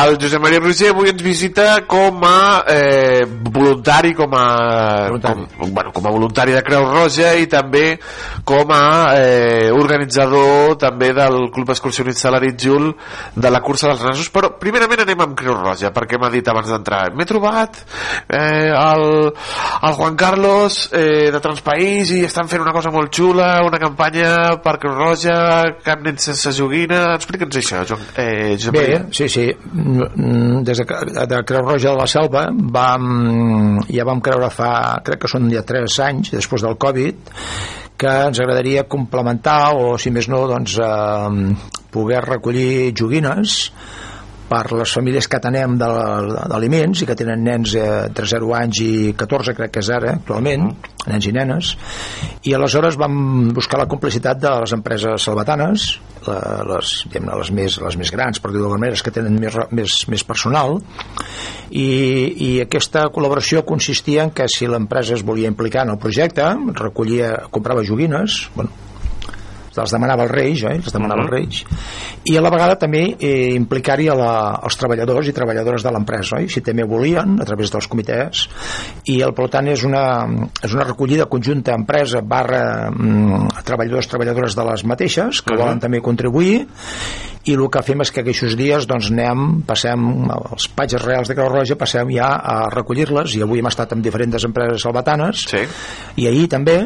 El Josep Maria Roger avui ens visita com a eh, voluntari, com a, com, bueno, com a voluntari de Creu Roja i també com a eh, organitzador també del Club Excursionista Laritjul de la cursa dels nassos, però primerament anem amb Creu Roja, perquè m'ha dit abans d'entrar m'he trobat eh, el, el Juan Carlos eh, de Transpaís i estan fent una cosa molt xula, una campanya per Creu Roja, cap nen sense joguina explica'ns això, Joan, eh, Josep Bé, Maria. sí, sí. Mm, Des de, de Creu Roja de la Selva vam, ja vam creure fa, crec que són ja 3 anys, després del Covid, que ens agradaria complementar o, si més no, doncs, eh, poder recollir joguines per les famílies que atenem de- d'aliments i que tenen nens eh, entre 0 anys i 14 crec que és ara actualment nens i nenes i aleshores vam buscar la complicitat de les empreses salvatanes les, les, més, les més grans per dir-ho d'alguna manera, que tenen més, més, més personal i, i aquesta col·laboració consistia en que si l'empresa es volia implicar en el projecte recollia, comprava joguines bueno, les demanava els Reis, eh? les demanava els Reis i a la vegada també eh, implicar-hi als treballadors i treballadores de l'empresa oi? si també volien, a través dels comitès i el, per tant és una, és una recollida conjunta empresa barra mm, treballadors treballadores de les mateixes que Mhm. volen també contribuir i el que fem és que aquests dies doncs anem, passem els patges reals de Creu Roja passem ja a recollir-les i avui hem estat amb diferents empreses salvatanes sí. i ahir també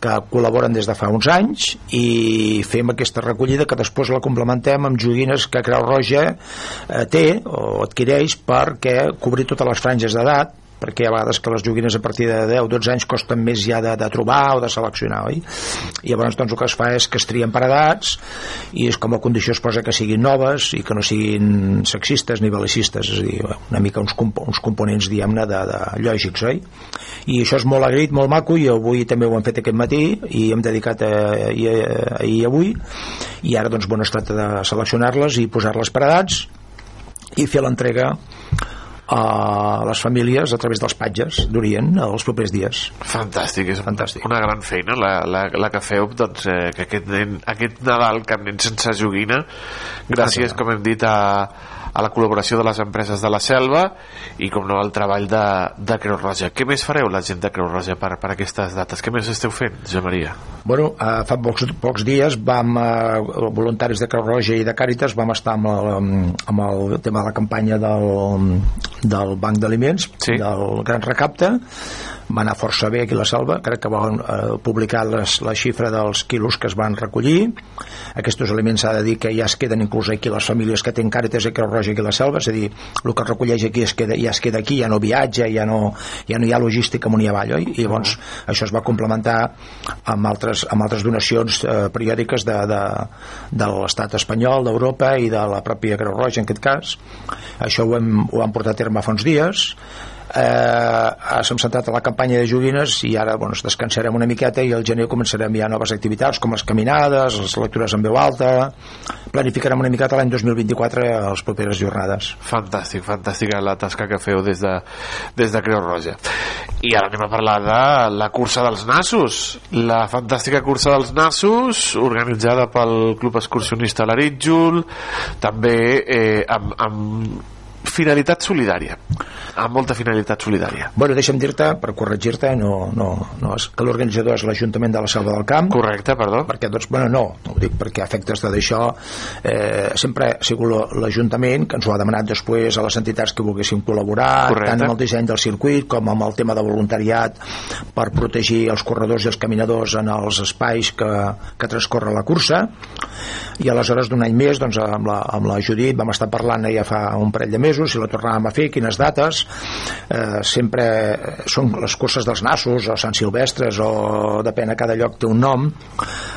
que col·laboren des de fa uns anys i fem aquesta recollida que després la complementem amb joguines que Creu Roja eh, té o adquireix perquè cobrir totes les franges d'edat perquè a vegades que les joguines a partir de 10-12 anys costen més ja de, de trobar o de seleccionar, oi? I llavors doncs el que es fa és que es trien per edats i és com a condició es posa que siguin noves i que no siguin sexistes ni belicistes, és a dir, una mica uns, comp uns components, diguem-ne, de, de lògics, oi? I això és molt agraït, molt maco, i avui també ho hem fet aquest matí i hem dedicat a, ahir, ahir i avui, i ara doncs bueno, es tracta de seleccionar-les i posar-les per edats i fer l'entrega a les famílies a través dels patges d'Orient els propers dies. Fantàstic, és Fantàstic. una gran feina la, la, la que feu doncs, eh, que aquest, nen, aquest Nadal cap nen sense joguina gràcies com hem dit a, a la col·laboració de les empreses de la selva i com no al treball de, de Creu Roja què més fareu la gent de Creu Roja per, per aquestes dates? Què més esteu fent, Josep Maria? Bueno, eh, fa pocs, pocs dies vam, eh, voluntaris de Creu Roja i de Càritas vam estar amb el, amb el tema de la campanya del, del Banc d'Aliments sí. del Gran Recapte va anar força bé aquí a la Selva. Crec que van eh, publicar les, la xifra dels quilos que es van recollir. Aquests aliments s'ha de dir que ja es queden inclús aquí les famílies que tenen Càritas i Creu Roja aquí a la Selva, és a dir, el que es recolleix aquí es queda, ja es queda aquí, ja no viatja ja no, ja no hi ha logística amunt i avall oi? i llavors això es va complementar amb altres, amb altres donacions eh, periòdiques de, de, de l'estat espanyol, d'Europa i de la pròpia Creu Roja en aquest cas. Això ho hem, ho hem portat a terme fa uns dies eh, s'hem centrat a la campanya de joguines i ara bueno, descansarem una miqueta i al gener començarem ja noves activitats com les caminades, les lectures en veu alta. Planificarem una miqueta l'any 2024 a les properes jornades. Fantàstic, fantàstica la tasca que feu des de, des de Creu Roja. I ara anem a parlar de la cursa dels nassos. La fantàstica cursa dels nassos organitzada pel Club Excursionista Laritjul també eh, amb, amb finalitat solidària amb molta finalitat solidària Bueno, deixa'm dir-te, per corregir-te, no, no, no, és que l'organitzador és l'Ajuntament de la Selva del Camp. Correcte, perdó. Perquè, doncs, bueno, no, no ho dic perquè a efectes de d'això eh, sempre ha sigut l'Ajuntament que ens ho ha demanat després a les entitats que volguessin col·laborar, Correcte. tant amb el disseny del circuit com amb el tema de voluntariat per protegir els corredors i els caminadors en els espais que, que transcorre la cursa i aleshores d'un any més doncs, amb, la, amb la Judit vam estar parlant ja fa un parell de mesos i la tornàvem a fer, quines dates eh, sempre són les curses dels nassos o Sant Silvestres o depèn a cada lloc té un nom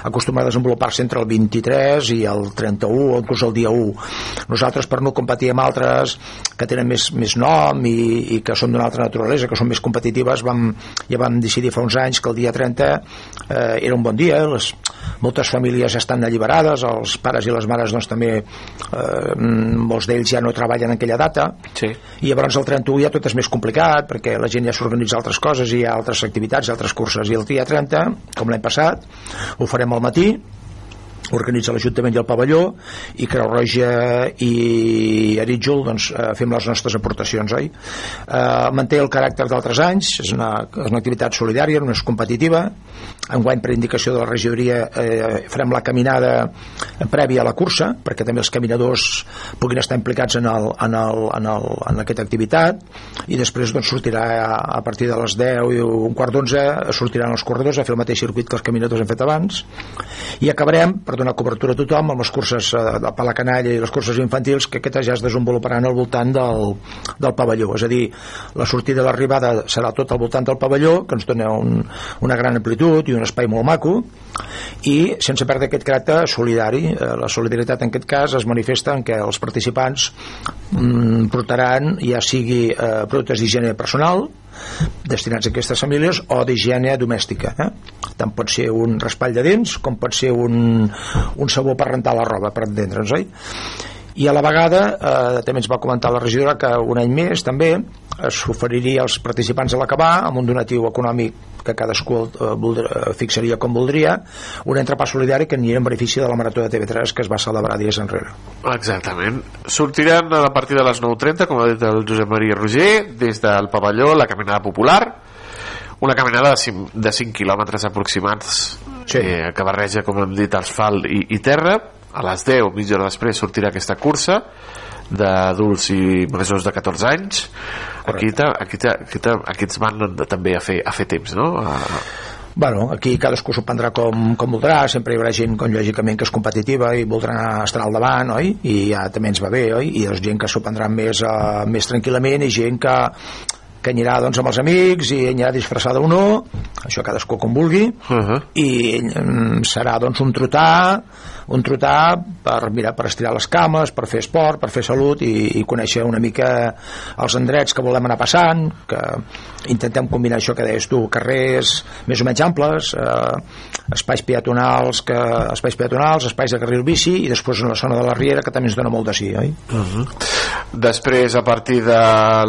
acostuma a desenvolupar-se entre el 23 i el 31 o inclús el dia 1 nosaltres per no competir amb altres que tenen més, més nom i, i que són d'una altra naturalesa, que són més competitives, vam, ja vam decidir fa uns anys que el dia 30 eh, era un bon dia, les, moltes famílies estan alliberades, els pares i les mares doncs, també, eh, molts d'ells ja no treballen en aquella data, sí. i llavors el 31 ja tot és més complicat, perquè la gent ja s'organitza altres coses i hi ha altres activitats, altres curses, i el dia 30, com l'any passat, ho farem al matí, organitza l'Ajuntament i el pavelló i Creu Roja i Arítjol doncs, eh, fem les nostres aportacions oi? Eh, manté el caràcter d'altres anys és una, és una activitat solidària no és competitiva. Enguany per indicació de la regidoria eh, farem la caminada prèvia a la cursa perquè també els caminadors puguin estar implicats en, el, en, el, en, el, en aquesta activitat. I després doncs, sortirà a, a partir de les 10 i un quart d'onze sortiran els corredors a fer el mateix circuit que els caminadors hem fet abans. I acabarem per donar cobertura a tothom amb les curses eh, de per la canalla i les curses infantils que aquestes ja es desenvoluparan al voltant del, del pavelló és a dir, la sortida i l'arribada serà tot al voltant del pavelló que ens dona un, una gran amplitud i un espai molt maco i sense perdre aquest caràcter solidari eh, la solidaritat en aquest cas es manifesta en què els participants mm, portaran ja sigui eh, productes d'higiene personal destinats a aquestes famílies o d'higiene domèstica eh? Tant pot ser un raspall de dents com pot ser un, un sabó per rentar la roba per entendre'ns, oi? i a la vegada eh, també ens va comentar la regidora que un any més també s'oferiria als participants a l'acabar amb un donatiu econòmic que cadascú eh, voldria, fixaria com voldria un entrepà solidari que aniria en benefici de la Marató de TV3 que es va celebrar dies enrere Exactament. Sortiran a partir de les 9.30, com ha dit el Josep Maria Roger, des del pavelló, la caminada popular, una caminada de 5, de 5 quilòmetres aproximats sí. eh, que barreja, com hem dit, asfalt i, i terra. A les 10, mitja hora després, sortirà aquesta cursa d'adults i majors de 14 anys aquí, ta, aquí, ta, aquí, ta, aquí ens van també a fer, a fer temps no? A, Bueno, aquí cadascú s'ho prendrà com, com voldrà, sempre hi haurà gent com, lògicament que és competitiva i voldrà estar al davant, oi? I ja també ens va bé, oi? I doncs gent que s'ho prendrà més, uh, més tranquil·lament i gent que, que anirà doncs, amb els amics i anirà disfressada o no, això cadascú com vulgui, uh -huh. i mm, serà doncs un trotar un trotar per, mira, per estirar les cames, per fer esport, per fer salut i, i conèixer una mica els endrets que volem anar passant, que intentem combinar això que deies tu, carrers més o menys amples, eh, espais peatonals, que, espais peatonals, espais de carril bici i després una zona de la Riera que també ens dona molt de sí, oi? Uh -huh. Després, a partir de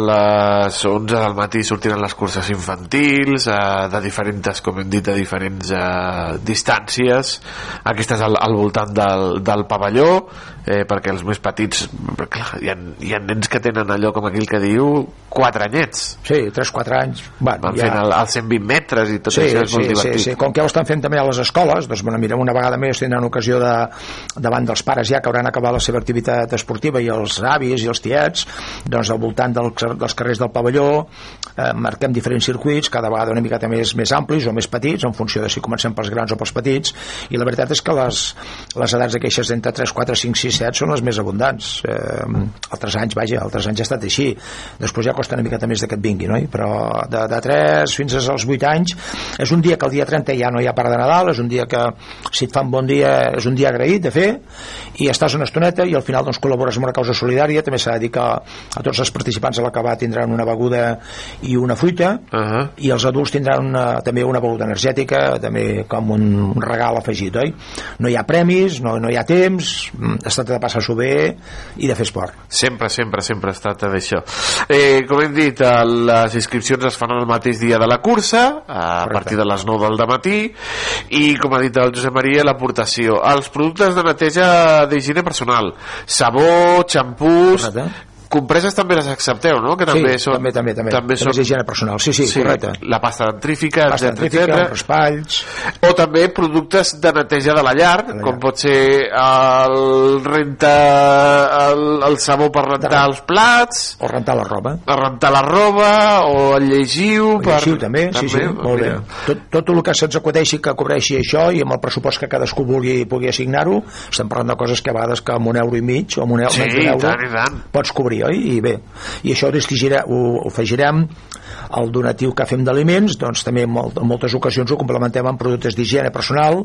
les 11 del matí sortiran les curses infantils eh, de diferents, com hem dit, de diferents eh, distàncies aquestes al, al voltant del, del pavelló eh, perquè els més petits clar, hi, ha, hi ha nens que tenen allò com aquell que diu 4 anyets. Sí, 3-4 anys. Bueno, van ja... fent el, el 120 metres i tot sí, això és molt sí, divertit sí, sí. com que ho estan fent també a les escoles doncs bueno, mira, una vegada més tindran ocasió de, davant dels pares ja que hauran acabat la seva activitat esportiva i els avis i els tiets doncs al voltant del, dels carrers del pavelló eh, marquem diferents circuits cada vegada una miqueta més, més amplis o més petits en funció de si comencem pels grans o pels petits i la veritat és que les, les edats de queixes d'entre 3, 4, 5, 6, 7 són les més abundants eh, altres anys, vaja, altres anys ha estat així després ja costa una miqueta més de que et vingui no? però de, de 3 fins als 8 anys és un dia que el dia 30 ja no hi ha part de Nadal és un dia que si et fa un bon dia és un dia agraït de fer i estàs una estoneta i al final doncs, col·labores amb una causa solidària també s'ha de dir que a tots els participants a l'acabar tindran una beguda i una fruita uh -huh. i els adults tindran una, també una beguda energètica també com un, un regal afegit oi? no hi ha premis, no, no hi ha temps mm, es tracta de passar-s'ho bé i de fer esport Sempre, sempre, sempre es tracta d'això. Eh, com hem dit, les inscripcions es fan el mateix dia de la cursa, a Correcte. partir de les 9 del matí, i, com ha dit el Josep Maria, l'aportació. Els productes de neteja d'higiene personal, sabó, xampús, compreses també les accepteu, no? Que també sí, són, també, també, també. també també són és higiene personal, sí, sí, correcte la pasta dentrífica, Pasta dentrífica, etcètera. raspalls o també productes de neteja de la llar, com pot ser el renta el, el sabó per rentar els plats o rentar la roba a rentar la roba o el llegiu El per... llegiu també, sí, sí, molt bé. mira. Tot, tot el que se'ns acudeixi que cobreixi això i amb el pressupost que cadascú vulgui pugui assignar-ho, estem parlant de coses que a vegades que amb un euro i mig o amb un euro, Sí, i euro tant, tant. pots cobrir. Participar-hi, oi? I bé, i això ho, ho, ho afegirem el donatiu que fem d'aliments, doncs també en, molt, en moltes ocasions ho complementem amb productes d'higiene personal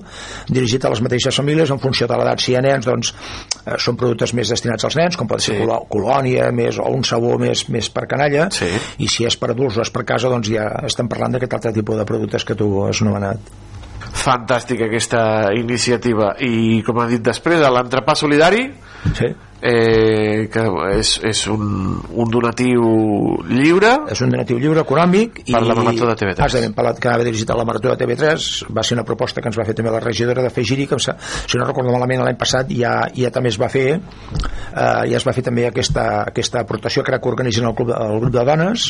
dirigit a les mateixes famílies en funció de l'edat. Si hi ha nens, doncs eh, són productes més destinats als nens, com pot ser colo- colònia més, o un sabó més, més per canalla, sí. i si és per adults o és per casa, doncs ja estem parlant d'aquest altre tipus de productes que tu has anomenat. Fantàstica aquesta iniciativa. I, com ha dit després, l'entrepà solidari, sí. Eh, que és, és un, un donatiu lliure és un donatiu lliure econòmic Per la Marató de TV3. Exactament, per la, que va dirigit a la Marató de TV3 va ser una proposta que ens va fer també la regidora de Fegiri que em sa- si no recordo malament l'any passat ja, ja també es va fer eh, ja es va fer també aquesta, aquesta aportació crec que organitzen el, club, el grup de dones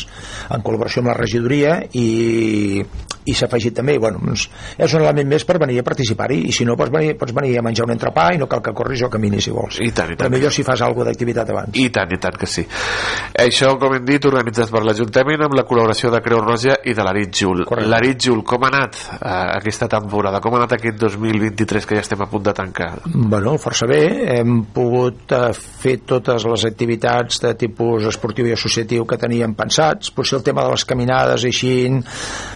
en col·laboració amb la regidoria i, i s'ha afegit també bueno, doncs, és un element més per venir a participar-hi i si no pots venir, pots venir a menjar un entrepà i no cal que corris o caminis si vols I tant, i tant. però millor si fas alguna d'activitat abans I tant, i tant que sí. Això, com hem dit, organitzat per l'Ajuntament amb la col·laboració de Creu Roja i de l'Arit Jul. L'Arit Jul, com ha anat eh, aquesta temporada? Com ha anat aquest 2023 que ja estem a punt de tancar? Bueno, força bé. Hem pogut eh, fer totes les activitats de tipus esportiu i associatiu que teníem pensats. Potser el tema de les caminades i així,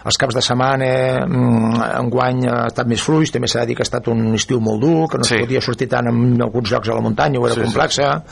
els caps de setmana, mm, enguany ha estat més fluix, també s'ha de dir que ha estat un estiu molt dur, que no sí. es podia sortir tant en alguns llocs a la muntanya, ho era Sí, sí, sí, complexa,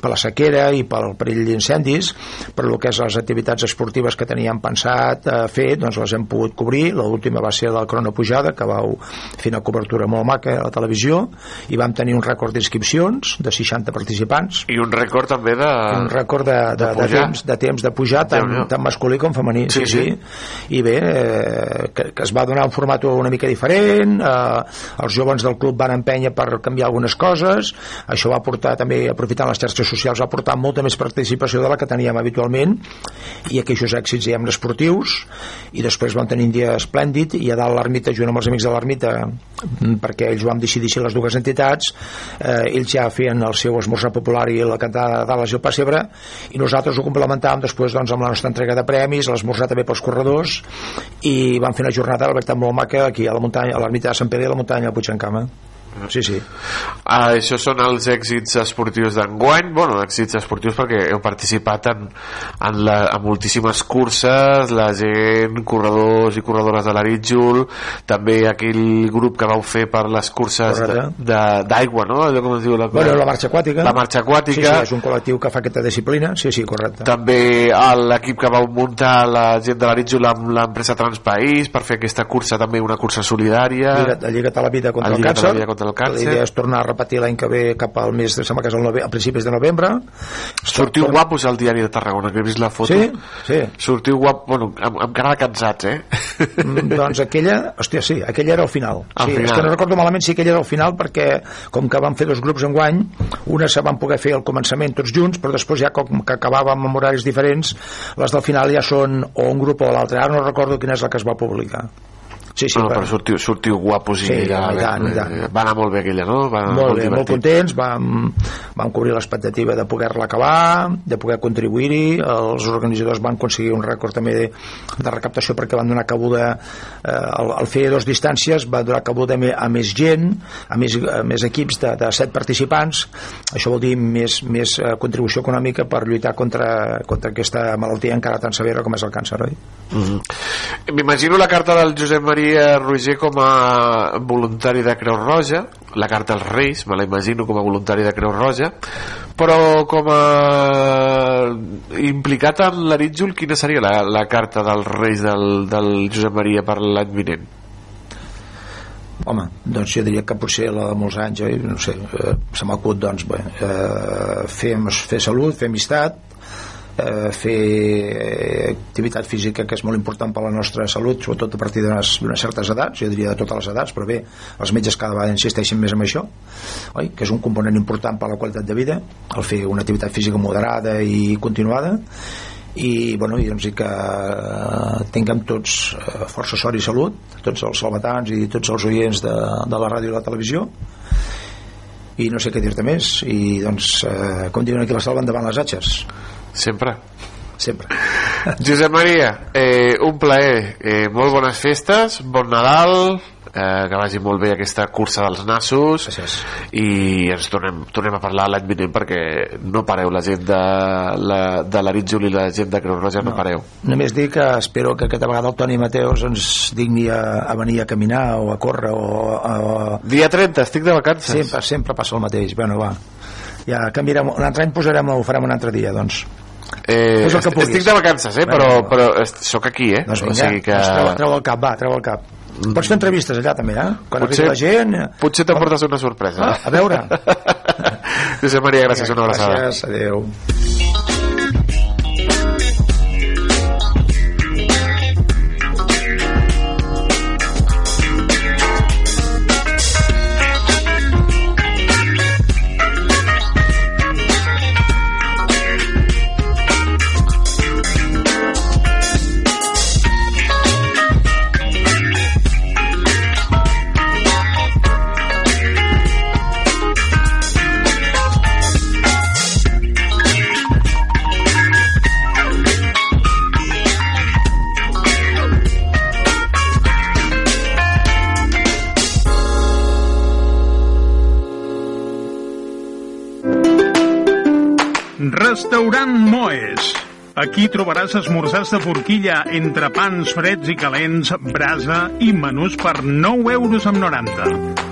per la sequera i pel perill d'incendis, però el que és les activitats esportives que teníem pensat eh, fer, doncs les hem pogut cobrir. L'última va ser la Crono Pujada, que vau fer una cobertura molt maca a la televisió, i vam tenir un rècord d'inscripcions de 60 participants. I un rècord també de... Un rècord de, de, de, de, temps, de temps de pujar tant, tant masculí com femení. Sí, Sí, sí. I bé, eh, que, que es va donar un format una mica diferent, eh, els joves del club van empènyer per canviar algunes coses, això va portar també, aprofitant les xarxes socials, va portar molta més participació de la que teníem habitualment i aquells èxits diguem esportius i després vam tenir un dia esplèndid i a dalt l'ermita, junt amb els amics de l'ermita mm, perquè ells vam decidir així les dues entitats eh, ells ja feien el seu esmorzar popular i la cantada de i el pessebre i nosaltres ho complementàvem després doncs, amb la nostra entrega de premis, l'esmorzar també pels corredors i vam fer una jornada la veritat molt maca aquí a la muntanya, a l'ermita de Sant Pere i a la muntanya de Puigdencama sí, sí Ah, això són els èxits esportius d'enguany bueno, èxits esportius perquè heu participat en, en, la, en moltíssimes curses la gent, corredors i corredores de l'Aritjul també aquell grup que vau fer per les curses d'aigua no? Allò com es diu la, Bueno, la marxa aquàtica. la marxa aquàtica Sí, sí, és un col·lectiu que fa aquesta disciplina. Sí, sí, correcte. també l'equip que vau muntar la gent de l'Aritjul amb l'empresa Transpaís per fer aquesta cursa també una cursa solidària Lliga't, lliga't a la vida contra El el, la càncer. Vida contra el càncer. La idea és tornar a repetir l'any que ve cap al mes, de, sembla que és el nove, a principis de novembre. Sortiu guapos al diari de Tarragona, que he vist la foto. Sí, sí. Sortiu guap, bueno, amb, amb cara de cansats, eh? Mm, doncs aquella, hòstia, sí, aquella era el final. Al sí, final. És que no recordo malament si aquella era el final perquè com que vam fer dos grups en guany, una se van poder fer al començament tots junts, però després ja com que acabàvem amb horaris diferents, les del final ja són o un grup o l'altre. Ara no recordo quina és la que es va publicar. Sí, sí, no, però- però sortiu, sortiu guapos Sí, i ja, i tant, i tant. eh, va anar molt bé aquella, no? Va anar molt bé, molt divertit. contents vam, vam cobrir l'expectativa de poder-la acabar de poder contribuir-hi els organitzadors van aconseguir un rècord també de, de recaptació perquè van donar cabuda eh, al, al fer dos distàncies va donar cabuda a, més gent a més, a més equips de, de set participants això vol dir més, més eh, contribució econòmica per lluitar contra, contra aquesta malaltia encara tan severa com és el càncer oi? Mhm. M'imagino la carta del Josep Maria Roger com a voluntari de Creu Roja, la carta als Reis, me la imagino com a voluntari de Creu Roja, però com a implicat en l'Arítjol, quina seria la, la carta dels Reis del, del Josep Maria per l'any vinent? Home, doncs jo diria que potser la de molts anys, oi? no sé, eh, se m'ha acut, doncs, bé, eh, fer, fer salut, fer amistat, eh, fer activitat física que és molt important per a la nostra salut sobretot a partir d'unes certes edats jo diria de totes les edats, però bé els metges cada vegada insisteixen més en això oi? que és un component important per a la qualitat de vida el fer una activitat física moderada i continuada. I, bueno, i, doncs, que eh, tinguem tots eh, força sort i salut tots els salvatans i tots els oients de, de la ràdio i la televisió. I no sé què dir-te més i doncs, eh, com diuen aquí la selva endavant les atxes sempre sempre. (laughs) Josep Maria, eh, un plaer. Eh, molt bones festes, bon Nadal, eh, que vagi molt bé aquesta cursa dels nassos i ens tornem, tornem a parlar l'any vinent perquè no pareu la gent de, la, de l'Aritzul i la gent de Creu Roja no, no pareu Només dic que espero que aquesta vegada el Toni Mateos ens digni a, a venir a caminar o a córrer o a, a... Dia 30, estic de vacances. Sempre, sempre passa el mateix. Bueno, va. Ja canviarem, un altre any posarem, ho farem un altre dia, doncs. eh, Fes el que puguis. estic de vacances eh, però, però sóc aquí eh? Doncs o vinga, sigui que... doncs treu, treu el cap, va, treu el cap. Pots fer entrevistes allà també, eh? Quan Potser- la gent... eh? potser t'emportes una sorpresa Ah, a veure. (laughs) Josep Maria, gràcies, una abraçada Gràcies, adeu. Restaurant Moes. Aquí trobaràs esmorzars de forquilla entre pans freds i calents, brasa i menús per 9 euros amb 90.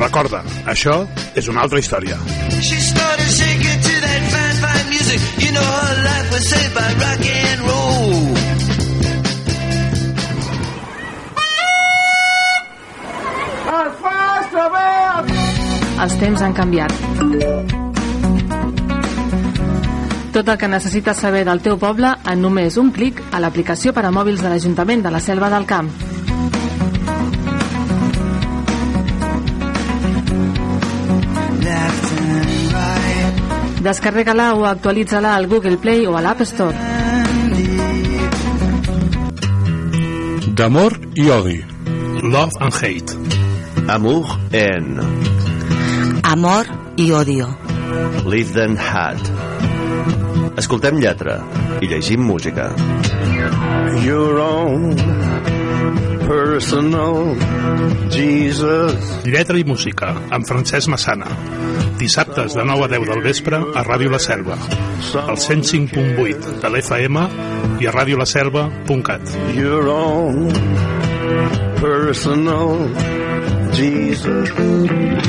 Recorda, això és una altra història. She started shaking to that fine, fine music. You know her life was saved by rock and roll. Els temps han canviat. Tot el que necessites saber del teu poble en només un clic a l'aplicació per a mòbils de l'Ajuntament de la Selva del Camp. Descarrega-la o actualitza-la al Google Play o a l'App Store. D'amor i odi. Love and hate. Amour en Amor i odio. Live Then Had. Escoltem lletra i llegim música. Your own personal Jesus. Lletra i música, amb Francesc Massana. Dissabtes de 9 a 10 del vespre a Ràdio La Selva. Al 105.8 de l'FM i a radiolaselva.cat. Your own personal Jesus.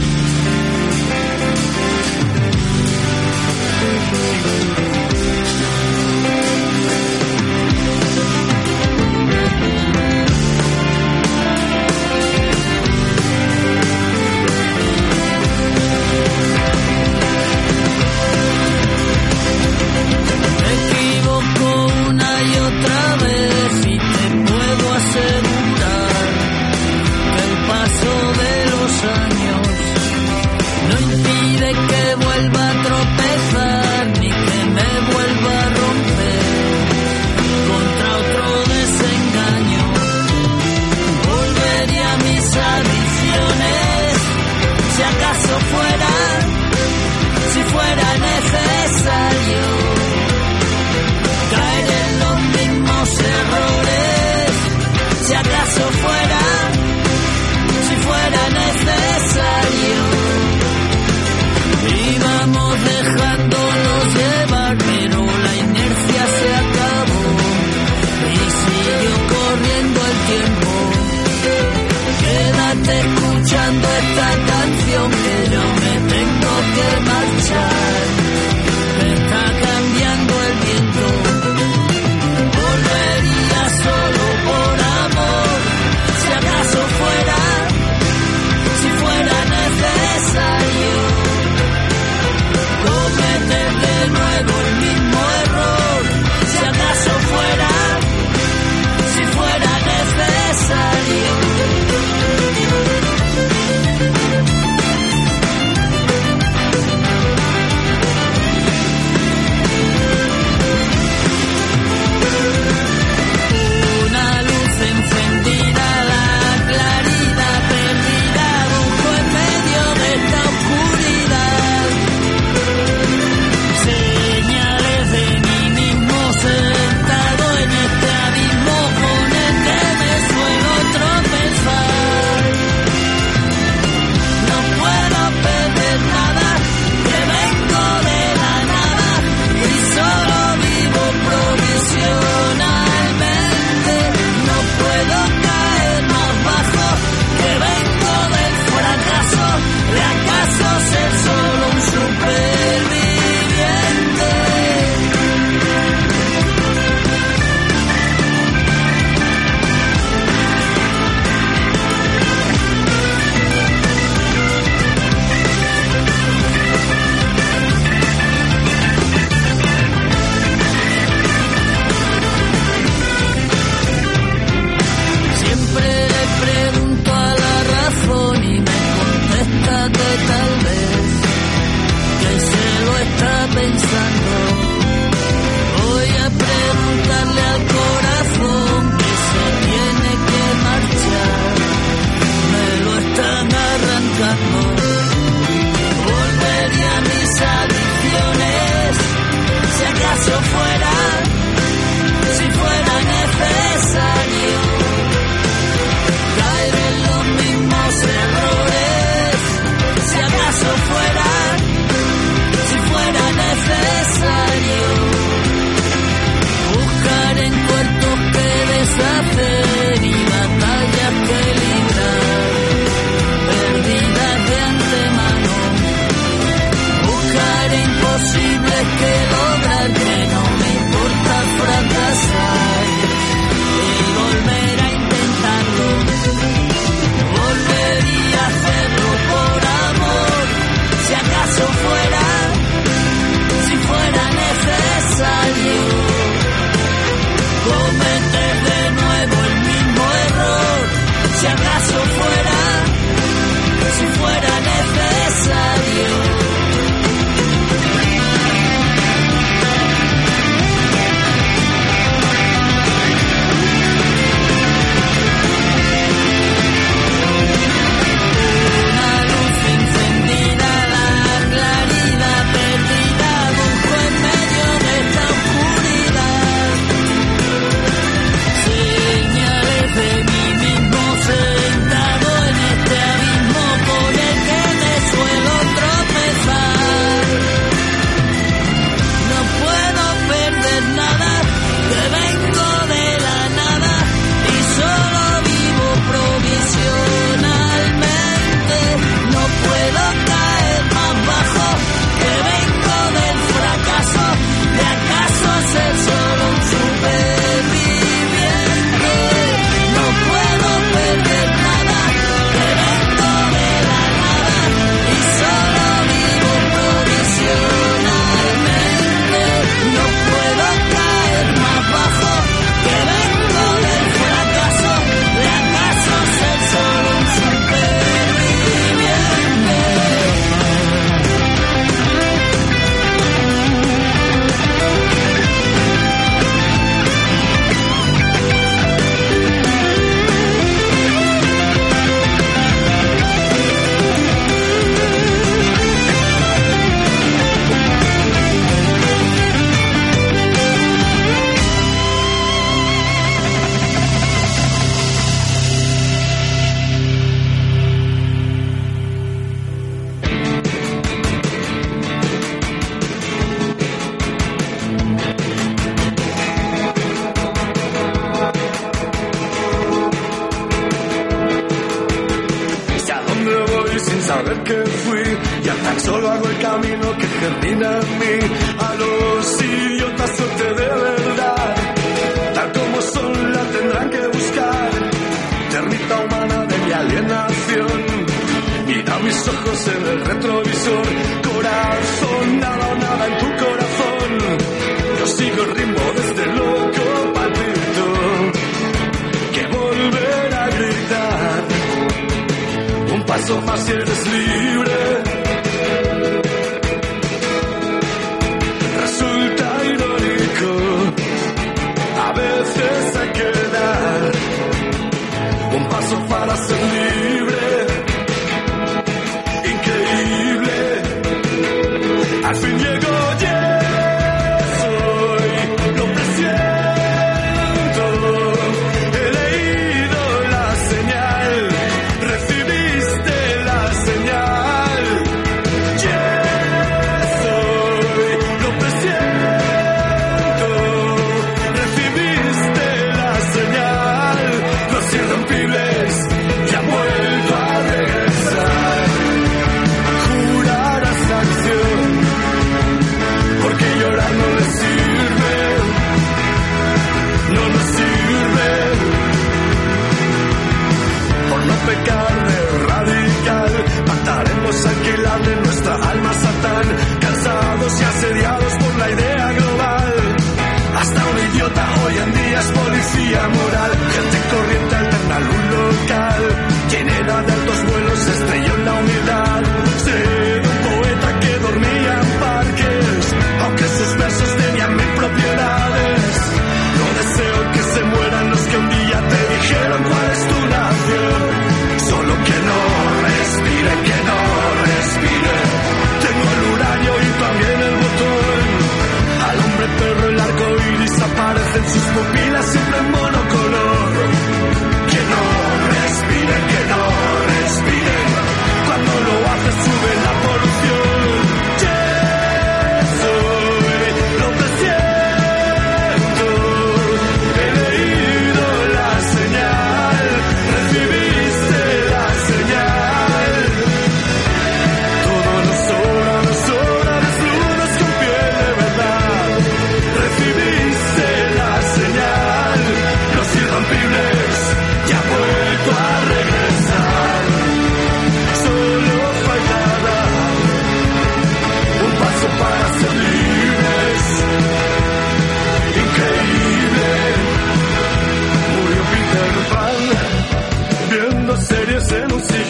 passiert das Liebe.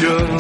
future.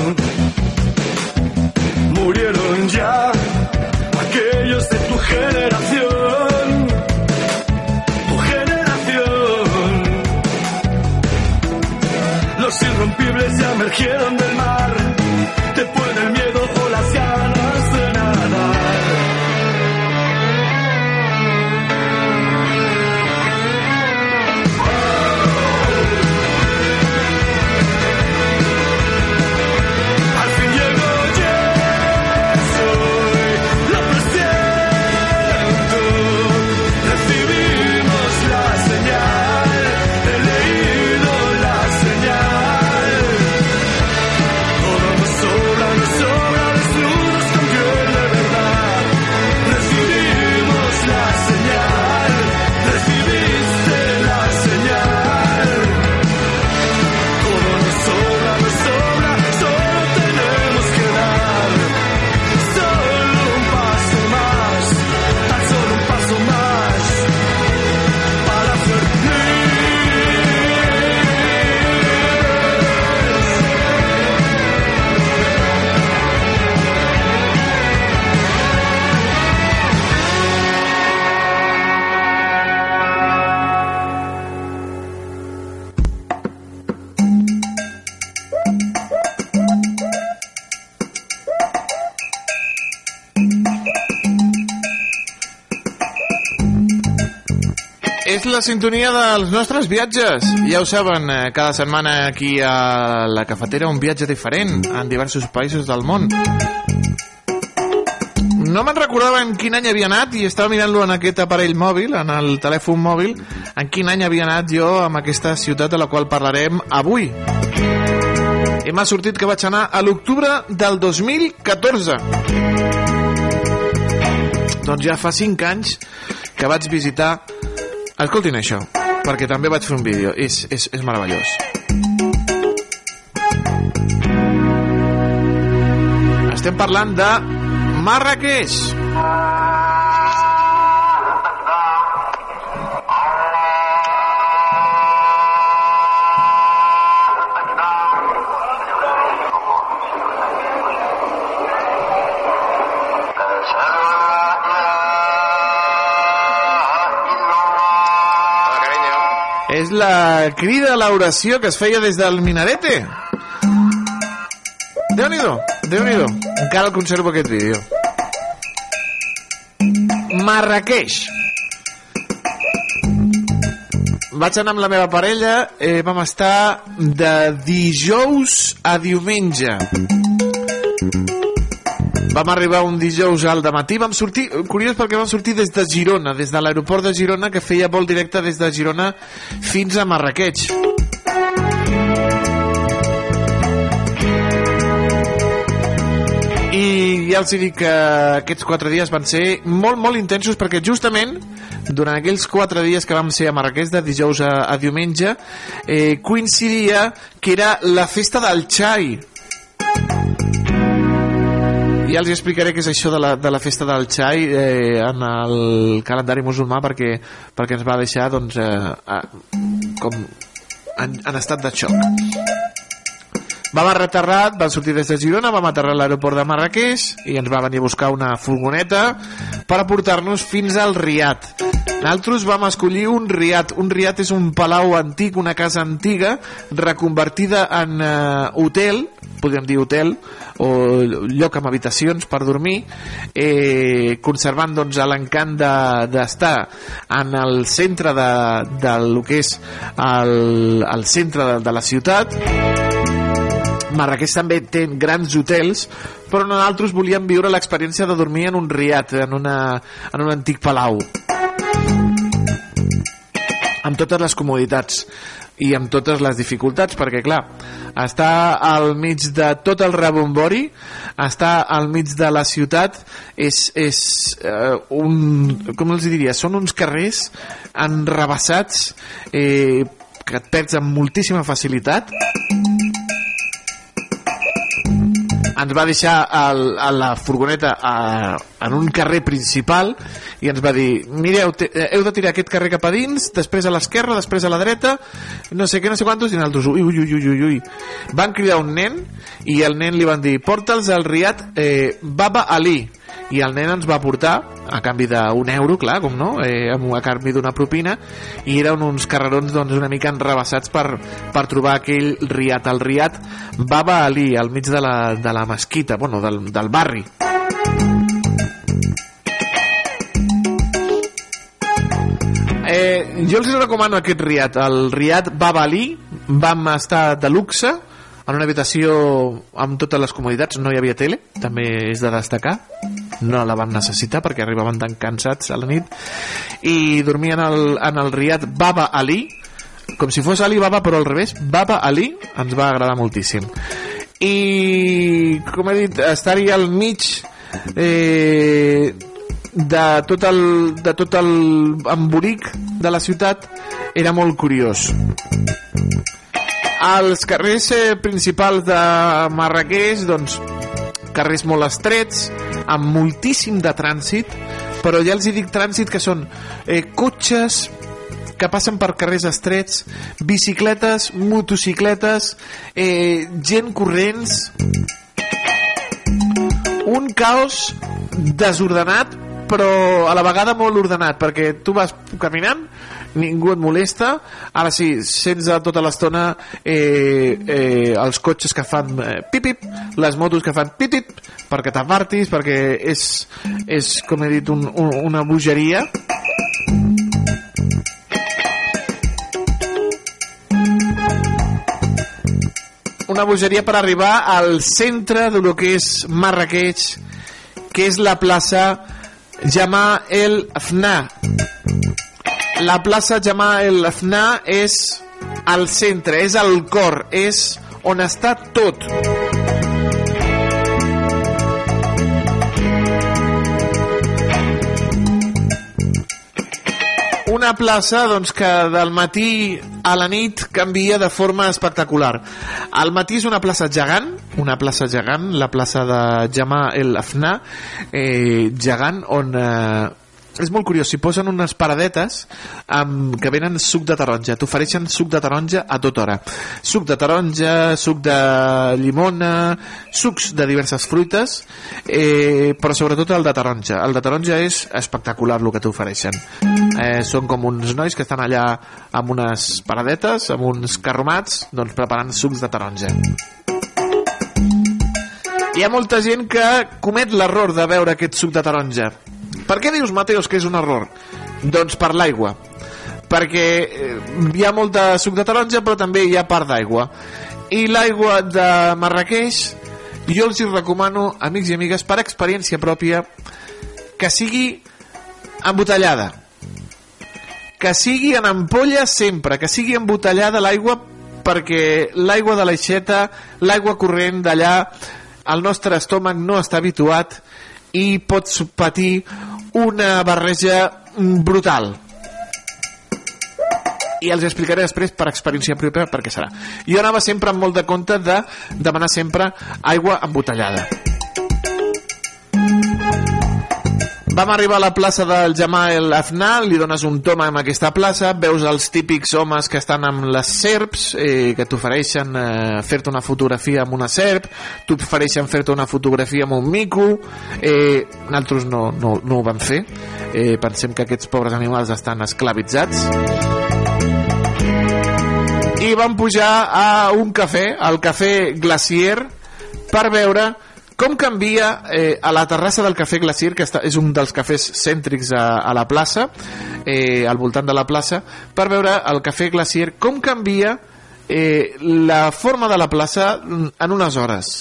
la sintonia dels nostres viatges. Ja ho saben, eh, cada setmana aquí a la cafetera un viatge diferent en diversos països del món. No me'n recordava en quin any havia anat i estava mirant-lo en aquest aparell mòbil, en el telèfon mòbil, en quin any havia anat jo amb aquesta ciutat de la qual parlarem avui. I m'ha sortit que vaig anar a l'octubre del 2014. Doncs ja fa 5 anys que vaig visitar Escoltin això, perquè també vaig fer un vídeo. És, és, és meravellós. Estem parlant de Marrakeix. És la crida a l'oració que es feia des del minarete. Déu-n'hi-do, déu nhi déu Encara el conservo aquest vídeo. Marrakeix. Vaig anar amb la meva parella, eh, vam estar de dijous a diumenge. Vam arribar un dijous al matí, vam sortir, curiós perquè vam sortir des de Girona, des de l'aeroport de Girona, que feia vol directe des de Girona fins a Marrakeix. I ja els dic que aquests quatre dies van ser molt, molt intensos perquè justament durant aquells quatre dies que vam ser a Marrakeix de dijous a, a diumenge eh, coincidia que era la festa del xai ja els explicaré què és això de la, de la festa del xai eh, en el calendari musulmà perquè, perquè ens va deixar doncs, eh, eh, com en, en estat de xoc Vam aterrar, vam sortir des de Girona, vam aterrar a l'aeroport de Marrakeix i ens va venir a buscar una furgoneta per portar-nos fins al Riad. Nosaltres vam escollir un Riad. Un Riad és un palau antic, una casa antiga, reconvertida en uh, hotel, podríem dir hotel, o lloc amb habitacions per dormir, eh, conservant doncs, l'encant d'estar de, en el centre de, de lo que és el, el centre de, de la ciutat, Marrakeix també té grans hotels, però nosaltres volíem viure l'experiència de dormir en un riat, en, una, en un antic palau. Amb totes les comoditats i amb totes les dificultats, perquè clar, està al mig de tot el rebombori, està al mig de la ciutat, és, és uh, un, com els diria, són uns carrers enrabassats eh, que et perds amb moltíssima facilitat ens va deixar el, a la furgoneta a, en un carrer principal i ens va dir, mireu, te, eh, heu de tirar aquest carrer cap a dins, després a l'esquerra, després a la dreta, no sé què, no sé quantos, i nosaltres, ui, ui, ui, ui, ui. Van cridar un nen i el nen li van dir, porta'ls al Riad eh, Baba Ali, i el nen ens va portar a canvi d'un euro, clar, com no eh, a canvi d'una propina i eren uns carrerons doncs, una mica enrabassats per, per trobar aquell riat. El riat Baba Ali al mig de la, de la mesquita, bueno, del, del barri. Eh, jo els recomano aquest riat, el riat Baba Ali, vam estar de luxe, en una habitació amb totes les comoditats, no hi havia tele, també és de destacar, no la van necessitar perquè arribaven tan cansats a la nit, i dormien al, en el riat Baba Ali, com si fos Ali Baba però al revés, Baba Ali, ens va agradar moltíssim. I, com he dit, estar-hi al mig eh, de tot el, de tot el embolic de la ciutat. Era molt curiós. Als carrers eh, principals de Marrakeix doncs carrers molt estrets amb moltíssim de trànsit però ja els hi dic trànsit que són eh, cotxes que passen per carrers estrets, bicicletes, motocicletes, eh, gent corrents, un caos desordenat però a la vegada molt ordenat perquè tu vas caminant ningú et molesta. Ara sí, sents tota l'estona eh, eh, els cotxes que fan eh, pip-pip, les motos que fan pip-pip perquè t'apartis perquè és, és com he dit un, un, una bogeria. Una bogeria per arribar al centre de lo que és Marrakeix que és la plaça Jamà el Fna la plaça Jamà el Fna és al centre, és al cor és on està tot. Una plaça doncs, que del matí a la nit canvia de forma espectacular. Al matí és una plaça gegant, una plaça gegant, la plaça de Jama el Afna, eh, gegant, on eh, és molt curiós, s'hi posen unes paradetes amb, que venen suc de taronja t'ofereixen suc de taronja a tota hora. Suc de taronja, suc de llimona sucs de diverses fruites eh, però sobretot el de taronja. El de taronja és espectacular el que t'ofereixen. Eh, són com uns nois que estan allà amb unes paradetes amb uns carromats doncs preparant sucs de taronja. Hi ha molta gent que comet l'error de veure aquest suc de taronja per què dius, Mateos, que és un error? Doncs per l'aigua. Perquè eh, hi ha molt de suc de taronja, però també hi ha part d'aigua. I l'aigua de Marrakeix, jo els hi recomano, amics i amigues, per experiència pròpia, que sigui embotellada. Que sigui en ampolla sempre, que sigui embotellada l'aigua perquè l'aigua de l'aixeta, l'aigua corrent d'allà, el nostre estómac no està habituat i pots patir una barreja brutal i els explicaré després per experiència pròpia per què serà. Jo anava sempre amb molt de compte de demanar sempre aigua embotellada. Vam arribar a la plaça del Jamal Afnal, li dones un tom en aquesta plaça, veus els típics homes que estan amb les serps, eh, que t'ofereixen eh, fer-te una fotografia amb una serp, t'ofereixen fer-te una fotografia amb un mico, eh, nosaltres no, no, no ho vam fer, eh, pensem que aquests pobres animals estan esclavitzats, i vam pujar a un cafè, al cafè Glacier, per veure com canvia eh, a la terrassa del Cafè Glacier, que està, és un dels cafès cèntrics a, a la plaça, eh, al voltant de la plaça, per veure el Cafè Glacier, com canvia eh, la forma de la plaça en unes hores?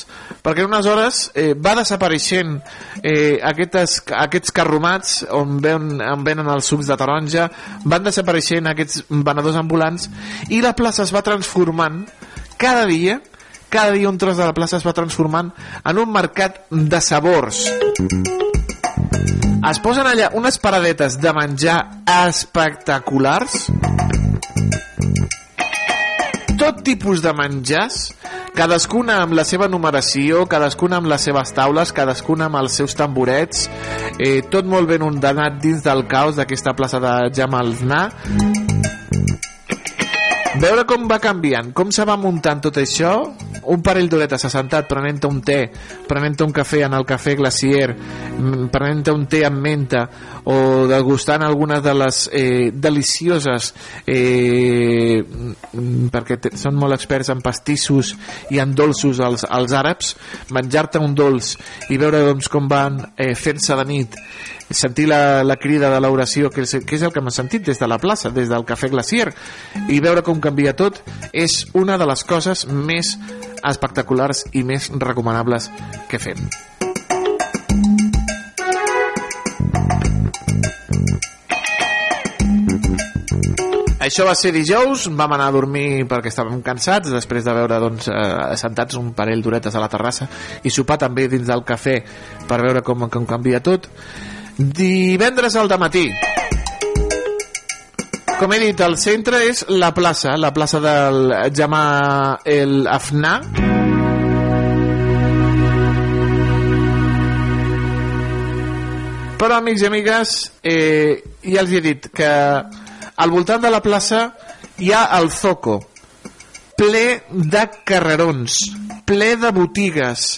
Perquè en unes hores eh, va desapareixent eh, aquestes, aquests carromats on, ven, on venen els sucs de taronja van desapareixent aquests venedors ambulants i la plaça es va transformant cada dia cada dia un tros de la plaça es va transformant en un mercat de sabors. Es posen allà unes paradetes de menjar espectaculars. Tot tipus de menjars, cadascuna amb la seva numeració, cadascuna amb les seves taules, cadascuna amb els seus tamborets, eh, tot molt ben ordenat dins del caos d'aquesta plaça de Jamalna veure com va canviant, com se va muntant tot això, un parell d'horetes assentat prenent un té, prenent un cafè en el cafè glacier, mm, prenent un té amb menta o degustant algunes de les eh, delicioses eh, mm, perquè te, són molt experts en pastissos i en dolços els, els àrabs, menjar-te un dolç i veure doncs, com van eh, fent-se de nit. Sentir la, la crida de l'oració que, és, que és el que m'ha sentit des de la plaça, des del Cafè Glacier i veure com canvia tot és una de les coses més espectaculars i més recomanables que fem. Això va ser dijous, vam anar a dormir perquè estàvem cansats, després de veure doncs, eh, sentats un parell d'horetes a la terrassa i sopar també dins del cafè per veure com, com canvia tot. Divendres al matí com he dit, el centre és la plaça, la plaça del Jamà el Afna. Però, amics i amigues, eh, ja els he dit que al voltant de la plaça hi ha el Zoco, ple de carrerons, ple de botigues,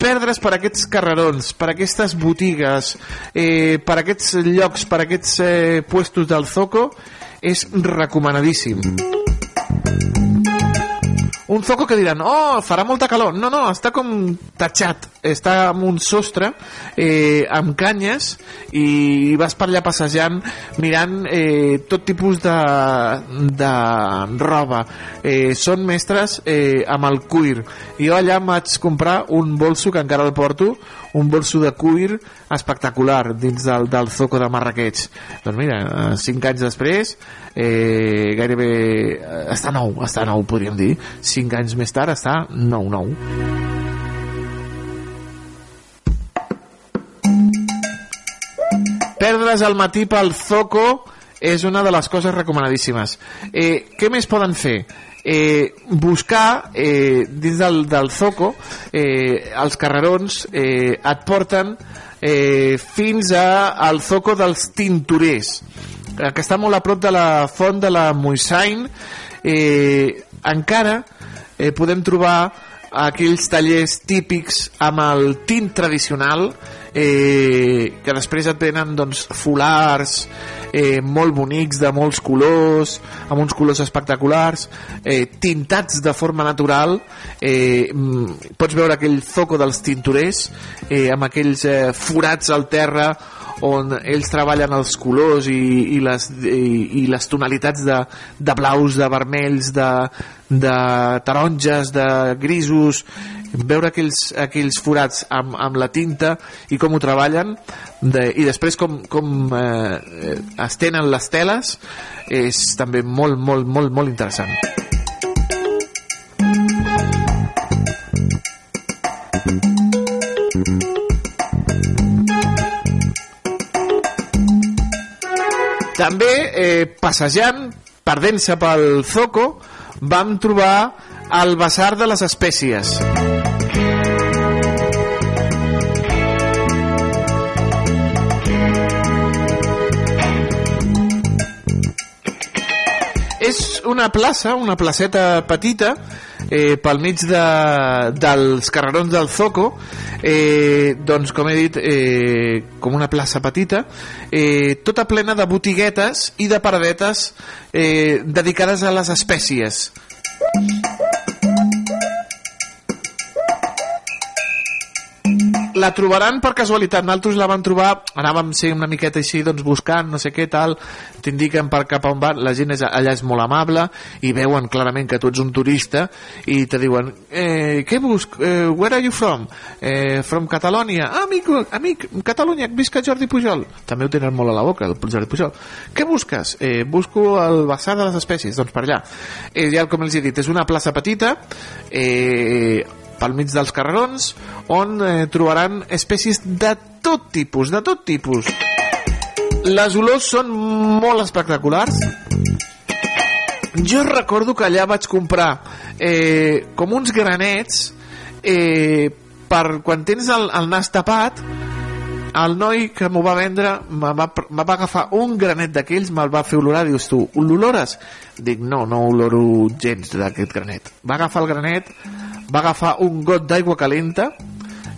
perdre's per aquests carrerons, per aquestes botigues, eh, per aquests llocs, per aquests eh, puestos del Zoco, és recomanadíssim. Un zoco que diran, oh, farà molta calor. No, no, està com tatxat. Està amb un sostre, eh, amb canyes, i vas per allà passejant, mirant eh, tot tipus de, de roba. Eh, són mestres eh, amb el cuir. I jo allà vaig comprar un bolso que encara el porto, un bolso de cuir espectacular dins del, del zoco de Marrakech. Doncs mira, eh, cinc anys després eh, gairebé eh, està nou, està nou podríem dir. 5 anys més tard està nou nou. Perdre's al matí pel Zoco és una de les coses recomanadíssimes. Eh, què més poden fer? eh, buscar eh, dins del, del Zoco eh, els carrerons eh, et porten eh, fins a, al Zoco dels Tintorers que està molt a prop de la font de la Moissain eh, encara eh, podem trobar aquells tallers típics amb el tint tradicional eh, que després et venen doncs, folars eh, molt bonics de molts colors amb uns colors espectaculars eh, tintats de forma natural eh, mm, pots veure aquell zoco dels tintorers eh, amb aquells eh, forats al terra on ells treballen els colors i, i, les, i, i les tonalitats de, de blaus, de vermells, de, de taronges, de grisos, veure aquells, aquells forats amb, amb la tinta i com ho treballen de, i després com, com eh, es tenen les teles és també molt, molt, molt, molt interessant. També, eh, passejant, perdent-se pel Zoco, vam trobar el Basar de les Espècies. És una plaça, una placeta petita, eh, pel mig de, dels carrerons del Zoco. Eh, doncs com he dit eh, com una plaça petita eh, tota plena de botiguetes i de paradetes eh, dedicades a les espècies la trobaran per casualitat. Nosaltres la vam trobar, anàvem ser una miqueta així doncs buscant, no sé què tal. T'indiquen per cap on van, la gent és, allà és molt amable i veuen clarament que tu ets un turista i te diuen eh, què busc? Eh, where are you from? Eh, from Catalonia. Ah, amic, amic, Catalunya, visca Jordi Pujol. També ho tenen molt a la boca el Jordi Pujol. Què busques? Eh, busco el basar de les espècies. Doncs per allà. Eh, ja com els he dit, és una plaça petita eh, pel mig dels carrerons on eh, trobaran espècies de tot tipus, de tot tipus. Les olors són molt espectaculars. Jo recordo que allà vaig comprar eh, com uns granets eh, per quan tens el, el nas tapat el noi que m'ho va vendre me va, agafar un granet d'aquells me'l va fer olorar, dius tu, l'olores? dic no, no oloro gens d'aquest granet va agafar el granet va agafar un got d'aigua calenta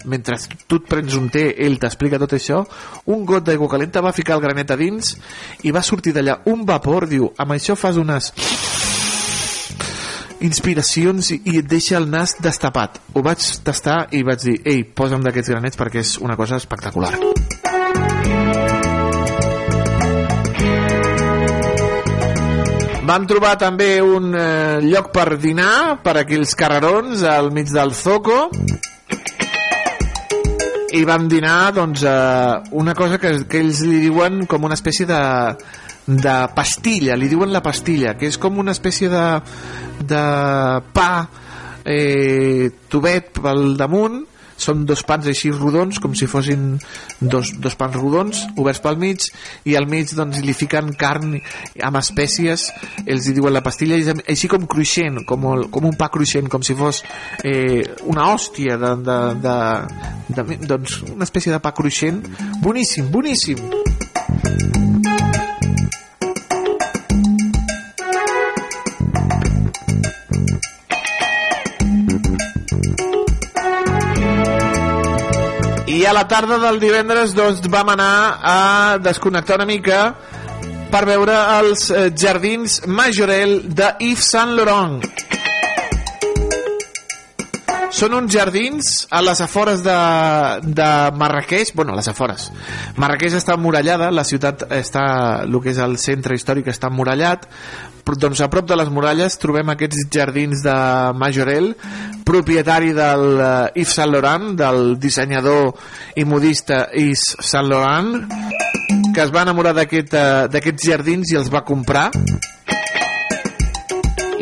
mentre tu et prens un té ell t'explica tot això un got d'aigua calenta va ficar el granet a dins i va sortir d'allà un vapor diu, amb això fas unes inspiracions i, et deixa el nas destapat. Ho vaig tastar i vaig dir ei, posa'm d'aquests granets perquè és una cosa espectacular Vam trobar també un eh, lloc per dinar per aquells carrerons al mig del Zoco. I vam dinar doncs, eh, una cosa que, que ells li diuen com una espècie de, de pastilla, li diuen la pastilla, que és com una espècie de, de pa eh, tubet pel damunt són dos pans així rodons com si fossin dos, dos pans rodons oberts pel mig i al mig doncs li fiquen carn amb espècies ells hi diuen la pastilla és així com cruixent com, el, com un pa cruixent com si fos eh, una hòstia de, de, de, de, doncs una espècie de pa cruixent. Boníssim, boníssim i a la tarda del divendres doncs, vam anar a desconnectar una mica per veure els eh, jardins Majorel de Yves Saint Laurent. Són uns jardins a les afores de, de Marrakeix, bueno, a les afores. Marrakeix està emmurallada, la ciutat està, el que és el centre històric està emmurallat, doncs a prop de les muralles trobem aquests jardins de Majorel, propietari del uh, Yves Saint Laurent, del dissenyador i modista Yves Saint Laurent, que es va enamorar eh, d'aquests jardins i els va comprar.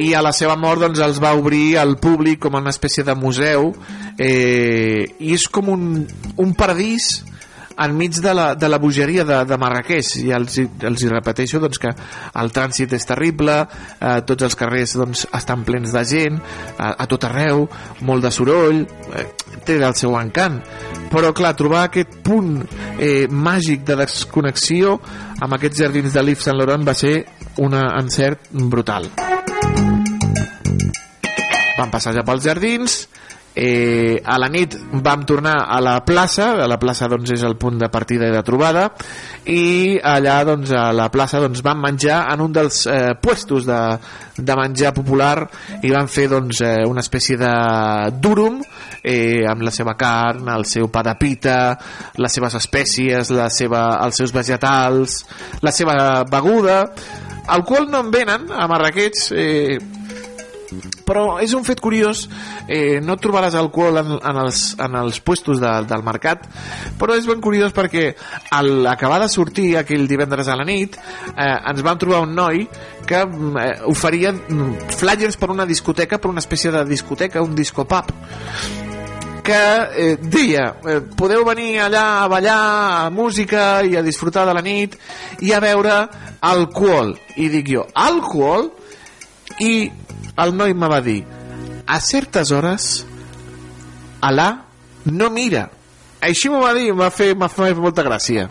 I a la seva mort doncs, els va obrir al públic com una espècie de museu eh, i és com un, un paradís enmig de la, de la bogeria de, de Marrakeix i els, els hi repeteixo doncs, que el trànsit és terrible eh, tots els carrers doncs, estan plens de gent a, a tot arreu molt de soroll eh, té el seu encant. Però clar, trobar aquest punt eh, màgic de desconnexió amb aquests jardins de l'Yves Saint Laurent va ser un encert brutal. Vam passejar pels jardins eh, a la nit vam tornar a la plaça a la plaça doncs és el punt de partida i de trobada i allà doncs a la plaça doncs vam menjar en un dels eh, puestos de, de menjar popular i vam fer doncs eh, una espècie de durum eh, amb la seva carn, el seu pa de pita les seves espècies la seva, els seus vegetals la seva beguda alcohol no en venen a Marrakeix eh, però és un fet curiós eh, no trobaràs alcohol en, en, els, en els puestos de, del mercat però és ben curiós perquè al acabar de sortir aquell divendres a la nit eh, ens vam trobar un noi que mm, eh, oferia mm, flyers per una discoteca per una espècie de discoteca, un discopub que eh, deia eh, podeu venir allà a ballar a música i a disfrutar de la nit i a veure alcohol i dic jo, alcohol? i el noi me va dir a certes hores Alà no mira. Així m'ho va dir, fet, m'ha fet molta gràcia.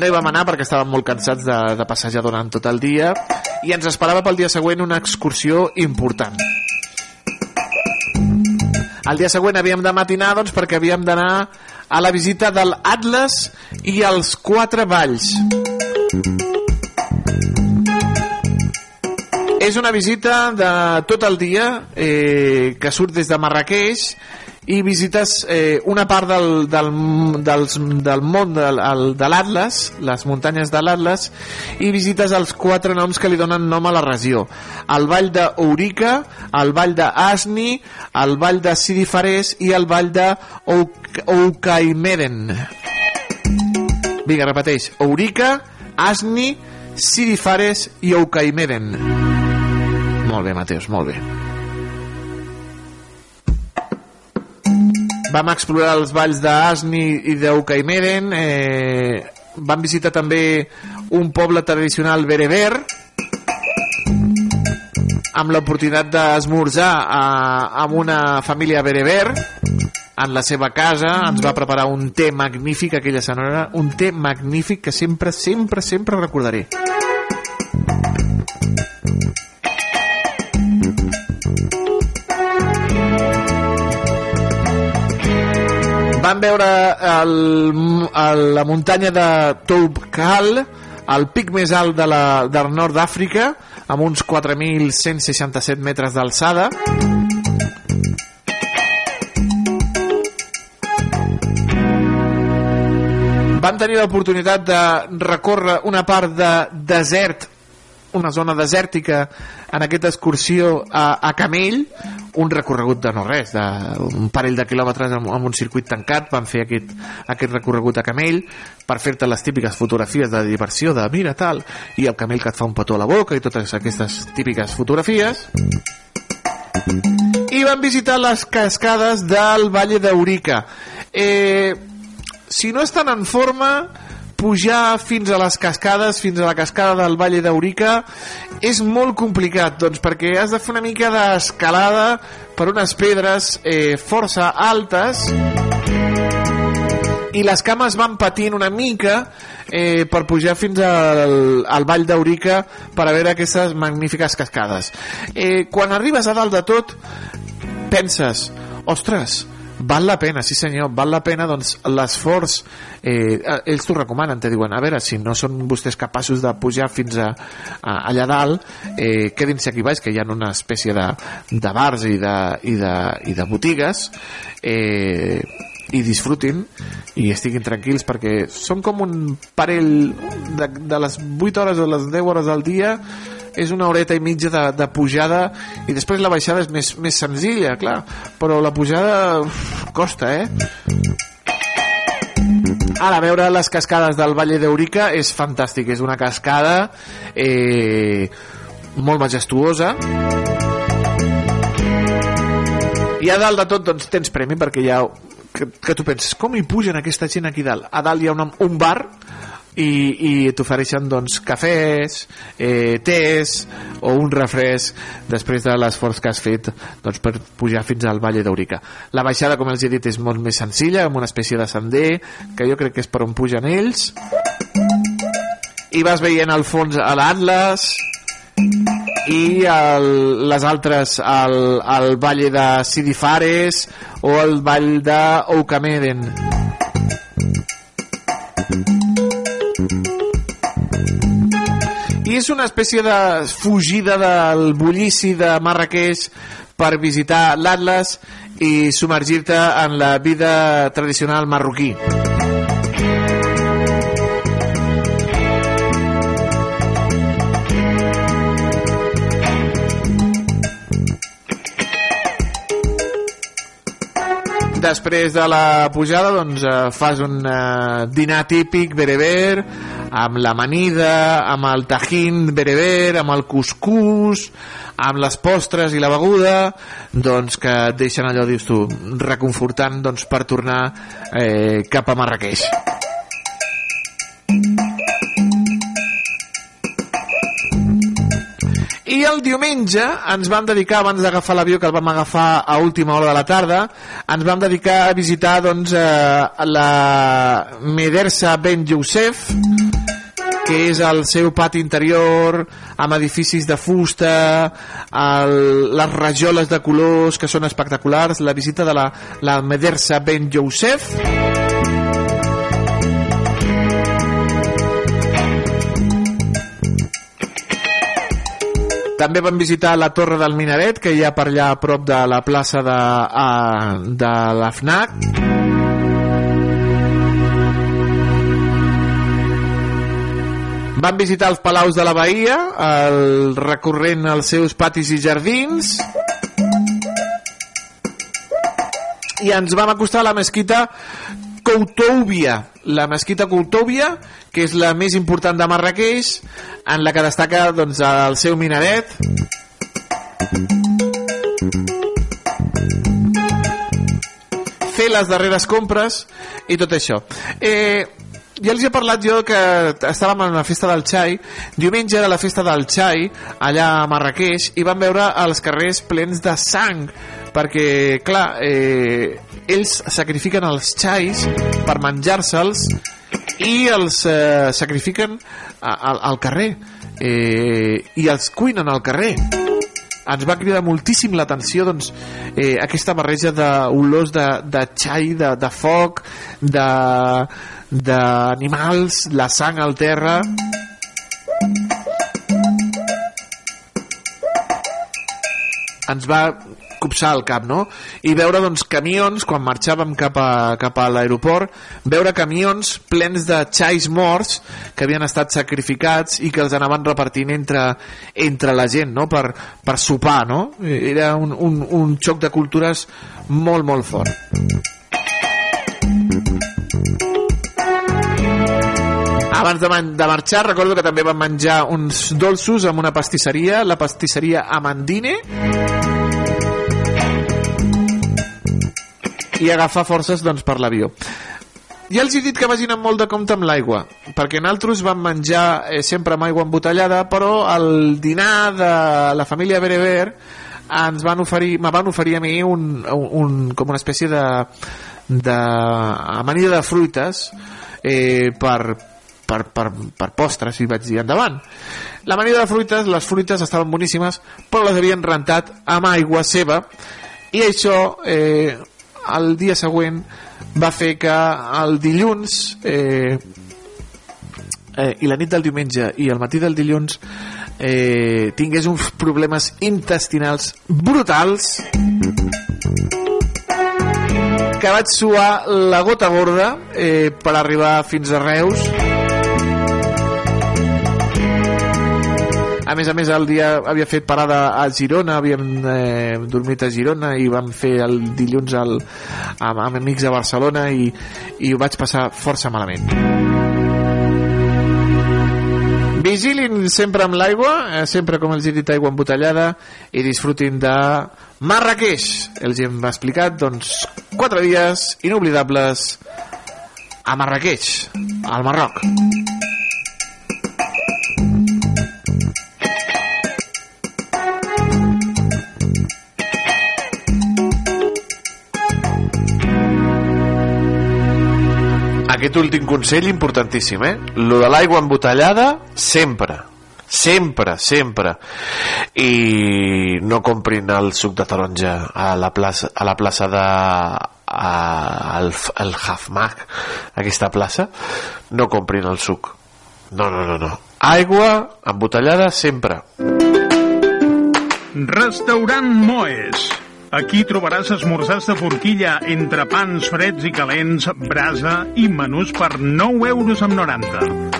No hi vam anar perquè estàvem molt cansats de, de passejar durant tot el dia i ens esperava pel dia següent una excursió important. El dia següent havíem de matinar doncs, perquè havíem d'anar a la visita del Atlas i els quatre valls és una visita de tot el dia eh, que surt des de Marrakeix i visites eh, una part del, del, dels, del món el, de l'Atlas, les muntanyes de l'Atlas, i visites els quatre noms que li donen nom a la regió. El vall de Ourica, el vall de Asni, el vall de Sidi Fares i el vall de Ouk- Oukaimeden. Vinga, repeteix. Ourica, Asni, Sidi Fares i Oukaimeden. Molt bé, Mateus, molt bé. Vam explorar els valls d'Asni i d'Ucaimeden, eh, vam visitar també un poble tradicional bereber, amb l'oportunitat d'esmorzar eh, amb una família bereber, en la seva casa, ens va preparar un té magnífic aquella senyora, un té magnífic que sempre, sempre, sempre recordaré. Vam veure el, el, la muntanya de Toubkal, el pic més alt de la, del nord d'Àfrica, amb uns 4.167 metres d'alçada. Vam tenir l'oportunitat de recórrer una part de desert, una zona desèrtica, en aquesta excursió a, a Camell, un recorregut de no res, d'un parell de quilòmetres amb, amb un circuit tancat, vam fer aquest, aquest recorregut a Camell per fer-te les típiques fotografies de diversió, de mira tal, i el camell que et fa un petó a la boca i totes aquestes típiques fotografies. I vam visitar les cascades del Valle d'Eurica. Eh, si no estan en forma, pujar fins a les cascades, fins a la cascada del Valle d'Eurica, és molt complicat, doncs, perquè has de fer una mica d'escalada per unes pedres eh, força altes i les cames van patint una mica eh, per pujar fins al, al Vall d'Eurica per a veure aquestes magnífiques cascades. Eh, quan arribes a dalt de tot, penses, ostres, val la pena, sí senyor, val la pena doncs l'esforç, eh, ells t'ho recomanen, te diuen, a veure, si no són vostès capaços de pujar fins a, a allà dalt, eh, quedin-se aquí baix, que hi ha una espècie de, de bars i de, i de, i de botigues, eh, i disfrutin i estiguin tranquils perquè són com un parell de, de les 8 hores o les 10 hores al dia és una horeta i mitja de, de pujada i després la baixada és més, més senzilla, clar, però la pujada uf, costa, eh? Ara, veure les cascades del Valle d'Eurica és fantàstic, és una cascada eh, molt majestuosa i a dalt de tot doncs, tens premi perquè hi ha que, que tu penses, com hi pugen aquesta gent aquí dalt? A dalt hi ha un, un bar i, i t'ofereixen doncs, cafès, eh, tés o un refresc després de l'esforç que has fet doncs, per pujar fins al Valle d'Eurica. La baixada, com els he dit, és molt més senzilla, amb una espècie de sender, que jo crec que és per on pugen ells. I vas veient al fons a l'Atlas, i el, les altres el, el Valle de Sidifares o el Vall de Oukameden i és una espècie de fugida del bullici de Marrakeix per visitar l'Atlas i submergir-te en la vida tradicional marroquí després de la pujada doncs, eh, fas un eh, dinar típic bereber amb l'amanida, amb el tajín bereber, amb el cuscús amb les postres i la beguda doncs que et deixen allò dius tu, reconfortant doncs, per tornar eh, cap a Marrakeix El diumenge ens vam dedicar, abans d'agafar l'avió que el vam agafar a última hora de la tarda, ens vam dedicar a visitar doncs, eh, la Medersa Ben Youssef, que és el seu pati interior amb edificis de fusta el, les rajoles de colors que són espectaculars la visita de la, la Medersa Ben Youssef També vam visitar la Torre del Minaret, que hi ha per allà a prop de la plaça de, a, de la FNAC. Vam visitar els Palaus de la Bahia, el, recorrent els seus patis i jardins. I ens vam acostar a la mesquita Coutoubia, la mesquita Coutoubia, que és la més important de Marrakeix, en la que destaca doncs, el seu minaret. Fer les darreres compres i tot això. Eh, ja els he parlat jo que estàvem en la festa del xai diumenge era la festa del xai allà a Marrakeix i vam veure els carrers plens de sang perquè clar eh, ells sacrifiquen els xais per menjar-se'ls i els eh, sacrifiquen a, a, al carrer eh, i els cuinen al carrer. Ens va cridar moltíssim l'atenció doncs, eh, aquesta barreja d'olors de, de xai, de, de foc d'animals, la sang al terra. Ens va copsar el cap, no? I veure, doncs, camions, quan marxàvem cap a, cap a l'aeroport, veure camions plens de xais morts que havien estat sacrificats i que els anaven repartint entre, entre la gent, no?, per, per sopar, no? Era un, un, un xoc de cultures molt, molt fort. Abans de, de marxar, recordo que també vam menjar uns dolços amb una pastisseria, la pastisseria Amandine, i agafar forces doncs, per l'avió. Ja els he dit que vagin amb molt de compte amb l'aigua, perquè nosaltres vam menjar eh, sempre amb aigua embotellada, però al dinar de la família Bereber ens van oferir, me van oferir a mi un, un, un, com una espècie de, de amanida de fruites eh, per, per, per, per postres i vaig dir endavant l'amanida de fruites, les fruites estaven boníssimes però les havien rentat amb aigua seva i això eh, el dia següent va fer que el dilluns eh, eh, i la nit del diumenge i el matí del dilluns eh, tingués uns problemes intestinals brutals que vaig suar la gota gorda eh, per arribar fins a Reus a més a més el dia havia fet parada a Girona havíem eh, dormit a Girona i vam fer el dilluns el, amb, amb amics a Barcelona i, i ho vaig passar força malament. Vigilin sempre amb l'aigua eh, sempre com els he dit aigua embotellada i disfrutin de Marrakeix els hem explicat doncs 4 dies inoblidables a Marrakeix al Marroc Aquest últim consell importantíssim, eh? Lo de l'aigua embotellada, sempre. Sempre, sempre. I no comprin el suc de taronja a la plaça, a la plaça de al, al Hafmag, aquesta plaça. No comprin el suc. No, no, no, no. Aigua embotellada sempre. Restaurant Moes. Aquí trobaràs esmorzars de forquilla entre pans freds i calents, brasa i menús per 9 euros amb 90.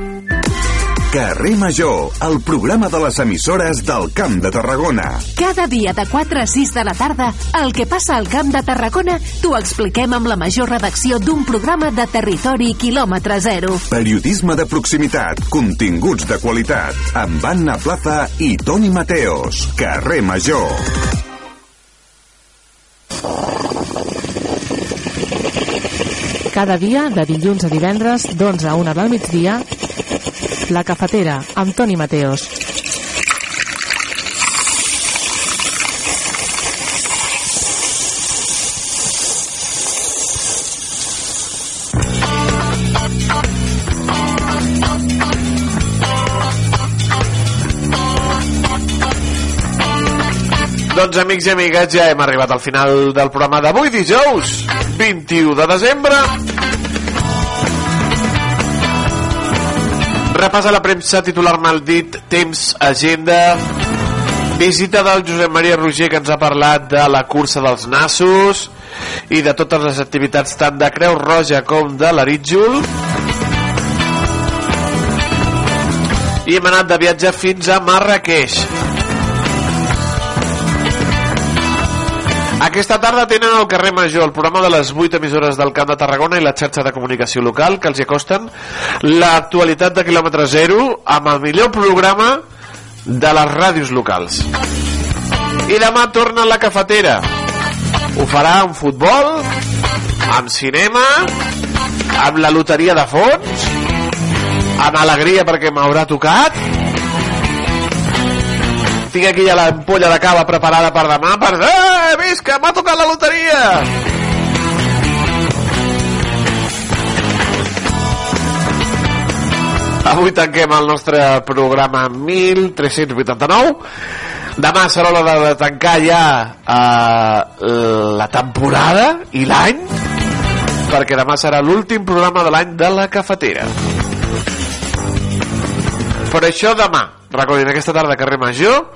Carrer Major, el programa de les emissores del Camp de Tarragona. Cada dia de 4 a 6 de la tarda, el que passa al Camp de Tarragona t'ho expliquem amb la major redacció d'un programa de territori quilòmetre zero. Periodisme de proximitat, continguts de qualitat, amb Anna Plaza i Toni Mateos. Carrer Major. Cada dia, de dilluns a divendres, d'11 a 1 del migdia, La Cafetera, amb Toni Mateos. Doncs amics i amigues, ja hem arribat al final del programa d'avui, dijous 21 de desembre. Repàs a la premsa titular maldit, temps, agenda, visita del Josep Maria Roger que ens ha parlat de la cursa dels nassos i de totes les activitats tant de Creu Roja com de l'Arítjol. I hem anat de viatge fins a Marrakeix. Aquesta tarda tenen al carrer Major el programa de les 8 emissores del Camp de Tarragona i la xarxa de comunicació local que els hi acosten l'actualitat de quilòmetre zero amb el millor programa de les ràdios locals. I demà torna la cafetera. Ho farà amb futbol, amb cinema, amb la loteria de fons, amb alegria perquè m'haurà tocat, tinc aquí ja l'ampolla de cava preparada per demà per... Eh, visca, m'ha tocat la loteria! Avui tanquem el nostre programa 1389. Demà serà l'hora de tancar ja eh, la temporada i l'any, perquè demà serà l'últim programa de l'any de la cafetera. Per això demà, recordin aquesta tarda carrer Major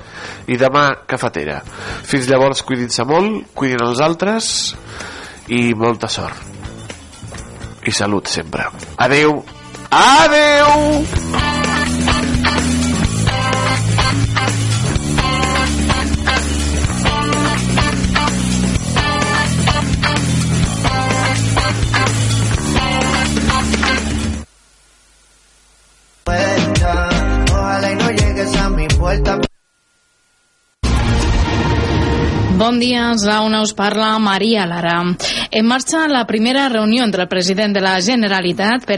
i demà cafetera. Fins llavors cuidin-se molt, cuidin els altres i molta sort. I salut sempre. Adeu. Adeu! Bon dia, a una us parla Maria Lara. En marxa la primera reunió entre el president de la Generalitat per